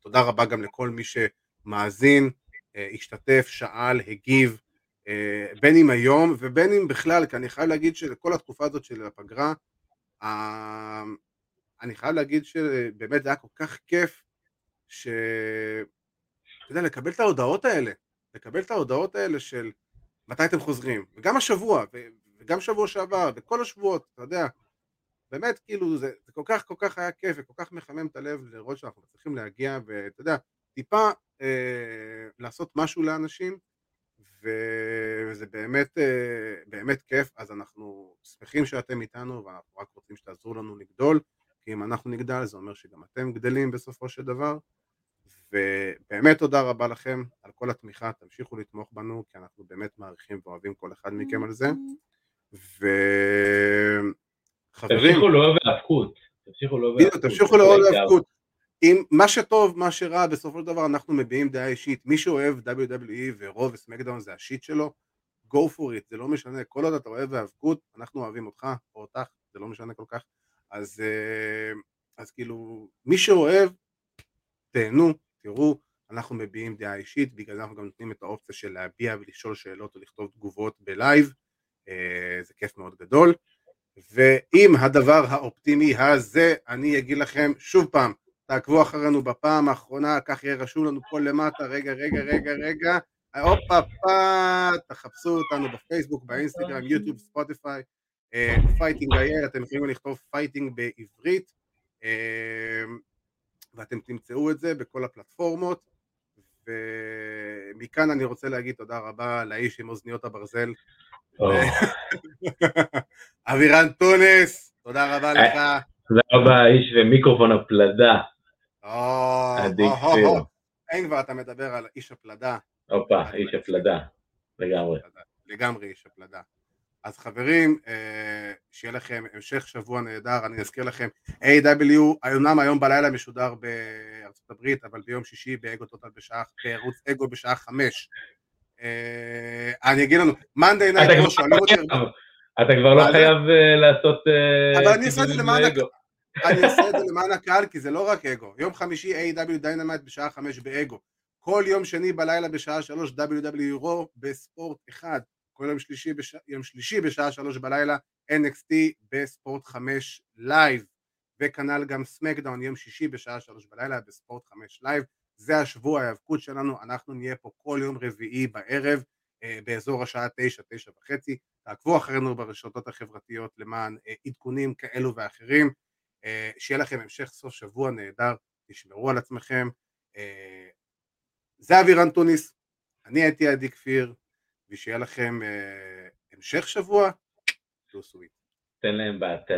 תודה רבה גם לכל מי שמאזין, אה, השתתף, שאל, הגיב, בין אם היום ובין אם בכלל, כי אני חייב להגיד שכל התקופה הזאת של הפגרה, אני חייב להגיד שבאמת זה היה כל כך כיף, ש... אתה יודע, לקבל את ההודעות האלה, לקבל את ההודעות האלה של מתי אתם חוזרים, וגם השבוע, וגם שבוע שעבר, וכל השבועות, אתה יודע, באמת כאילו זה, זה כל כך כל כך היה כיף וכל כך מחמם את הלב לראות שאנחנו צריכים להגיע ואתה יודע טיפה אה, לעשות משהו לאנשים וזה באמת אה, באמת כיף. אז אנחנו שמחים שאתם איתנו ואנחנו רק רוצים שתעזרו לנו לגדול כי אם אנחנו נגדל זה אומר שגם אתם גדלים בסופו של דבר ובאמת תודה רבה לכם על כל התמיכה, תמשיכו לתמוך בנו כי אנחנו באמת מעריכים ואוהבים כל אחד מכם על זה ו... חברים. תמשיכו לאהוב האבקות. תמשיכו לאהוב האבקות. תמשיכו לאהוב האבקות. אם מה שטוב, מה שרע, בסופו של דבר אנחנו מביעים דעה אישית. מי שאוהב WWE ורוב וסמקדאון זה השיט שלו, go for it, זה לא משנה. כל עוד אתה אוהב האבקות, אנחנו אוהבים אותך או אותך, זה לא משנה כל כך. אז, אה, אז כאילו, מי שאוהב, תהנו, תראו, אנחנו מביעים דעה אישית, בגלל זה אנחנו גם נותנים את האופציה של להביע ולשאול שאלות או לכתוב תגובות בלייב, אה, זה כיף מאוד גדול. ועם הדבר האופטימי הזה אני אגיד לכם שוב פעם, תעקבו אחרינו בפעם האחרונה, כך יהיה רשום לנו פה למטה, רגע, רגע, רגע, רגע, הופה פה, תחפשו אותנו בפייסבוק, באינסטגרם, יוטיוב, ספוטיפיי, Fighting אייל, אתם יכולים לכתוב Fighting בעברית, אה, ואתם תמצאו את זה בכל הפלטפורמות, ומכאן אני רוצה להגיד תודה רבה לאיש עם אוזניות הברזל, [LAUGHS] אבירן טונס, תודה רבה לך. תודה רבה, איש ומיקרופון הפלדה. אין כבר, אתה מדבר על איש הפלדה. הופה, איש הפלדה, לגמרי. לגמרי איש הפלדה. אז חברים, אה, שיהיה לכם המשך שבוע נהדר, אני אזכיר לכם, AEW אומנם היום בלילה משודר בארצות הברית, אבל ביום שישי באגו טוטל בשעה, בערוץ אגו בשעה חמש. אה, אני אגיד לנו, Monday Night לא שואלים אותי... אתה כבר לא חייב אה, לעשות... אבל אני אעשה את זה למען הקהל. אני אעשה את זה למען הקהל, כי זה לא רק אגו. יום חמישי AEW Dynamite בשעה חמש באגו. כל יום שני בלילה בשעה שלוש WWE Raw בספורט אחד. כל יום שלישי, בש... יום שלישי בשעה שלוש בלילה NXT בספורט חמש live. וכנ"ל גם SmackDown יום שישי בשעה שלוש בלילה בספורט חמש live. זה השבוע ההיאבקות שלנו, אנחנו נהיה פה כל יום רביעי בערב אה, באזור השעה תשע, תשע וחצי, תעקבו אחרינו ברשתות החברתיות למען אה, עדכונים כאלו ואחרים, אה, שיהיה לכם המשך סוף שבוע נהדר, תשמרו על עצמכם, זה אבירן טוניס, אני הייתי עדי כפיר, ושיהיה לכם המשך שבוע, סוויט. תן להם בת,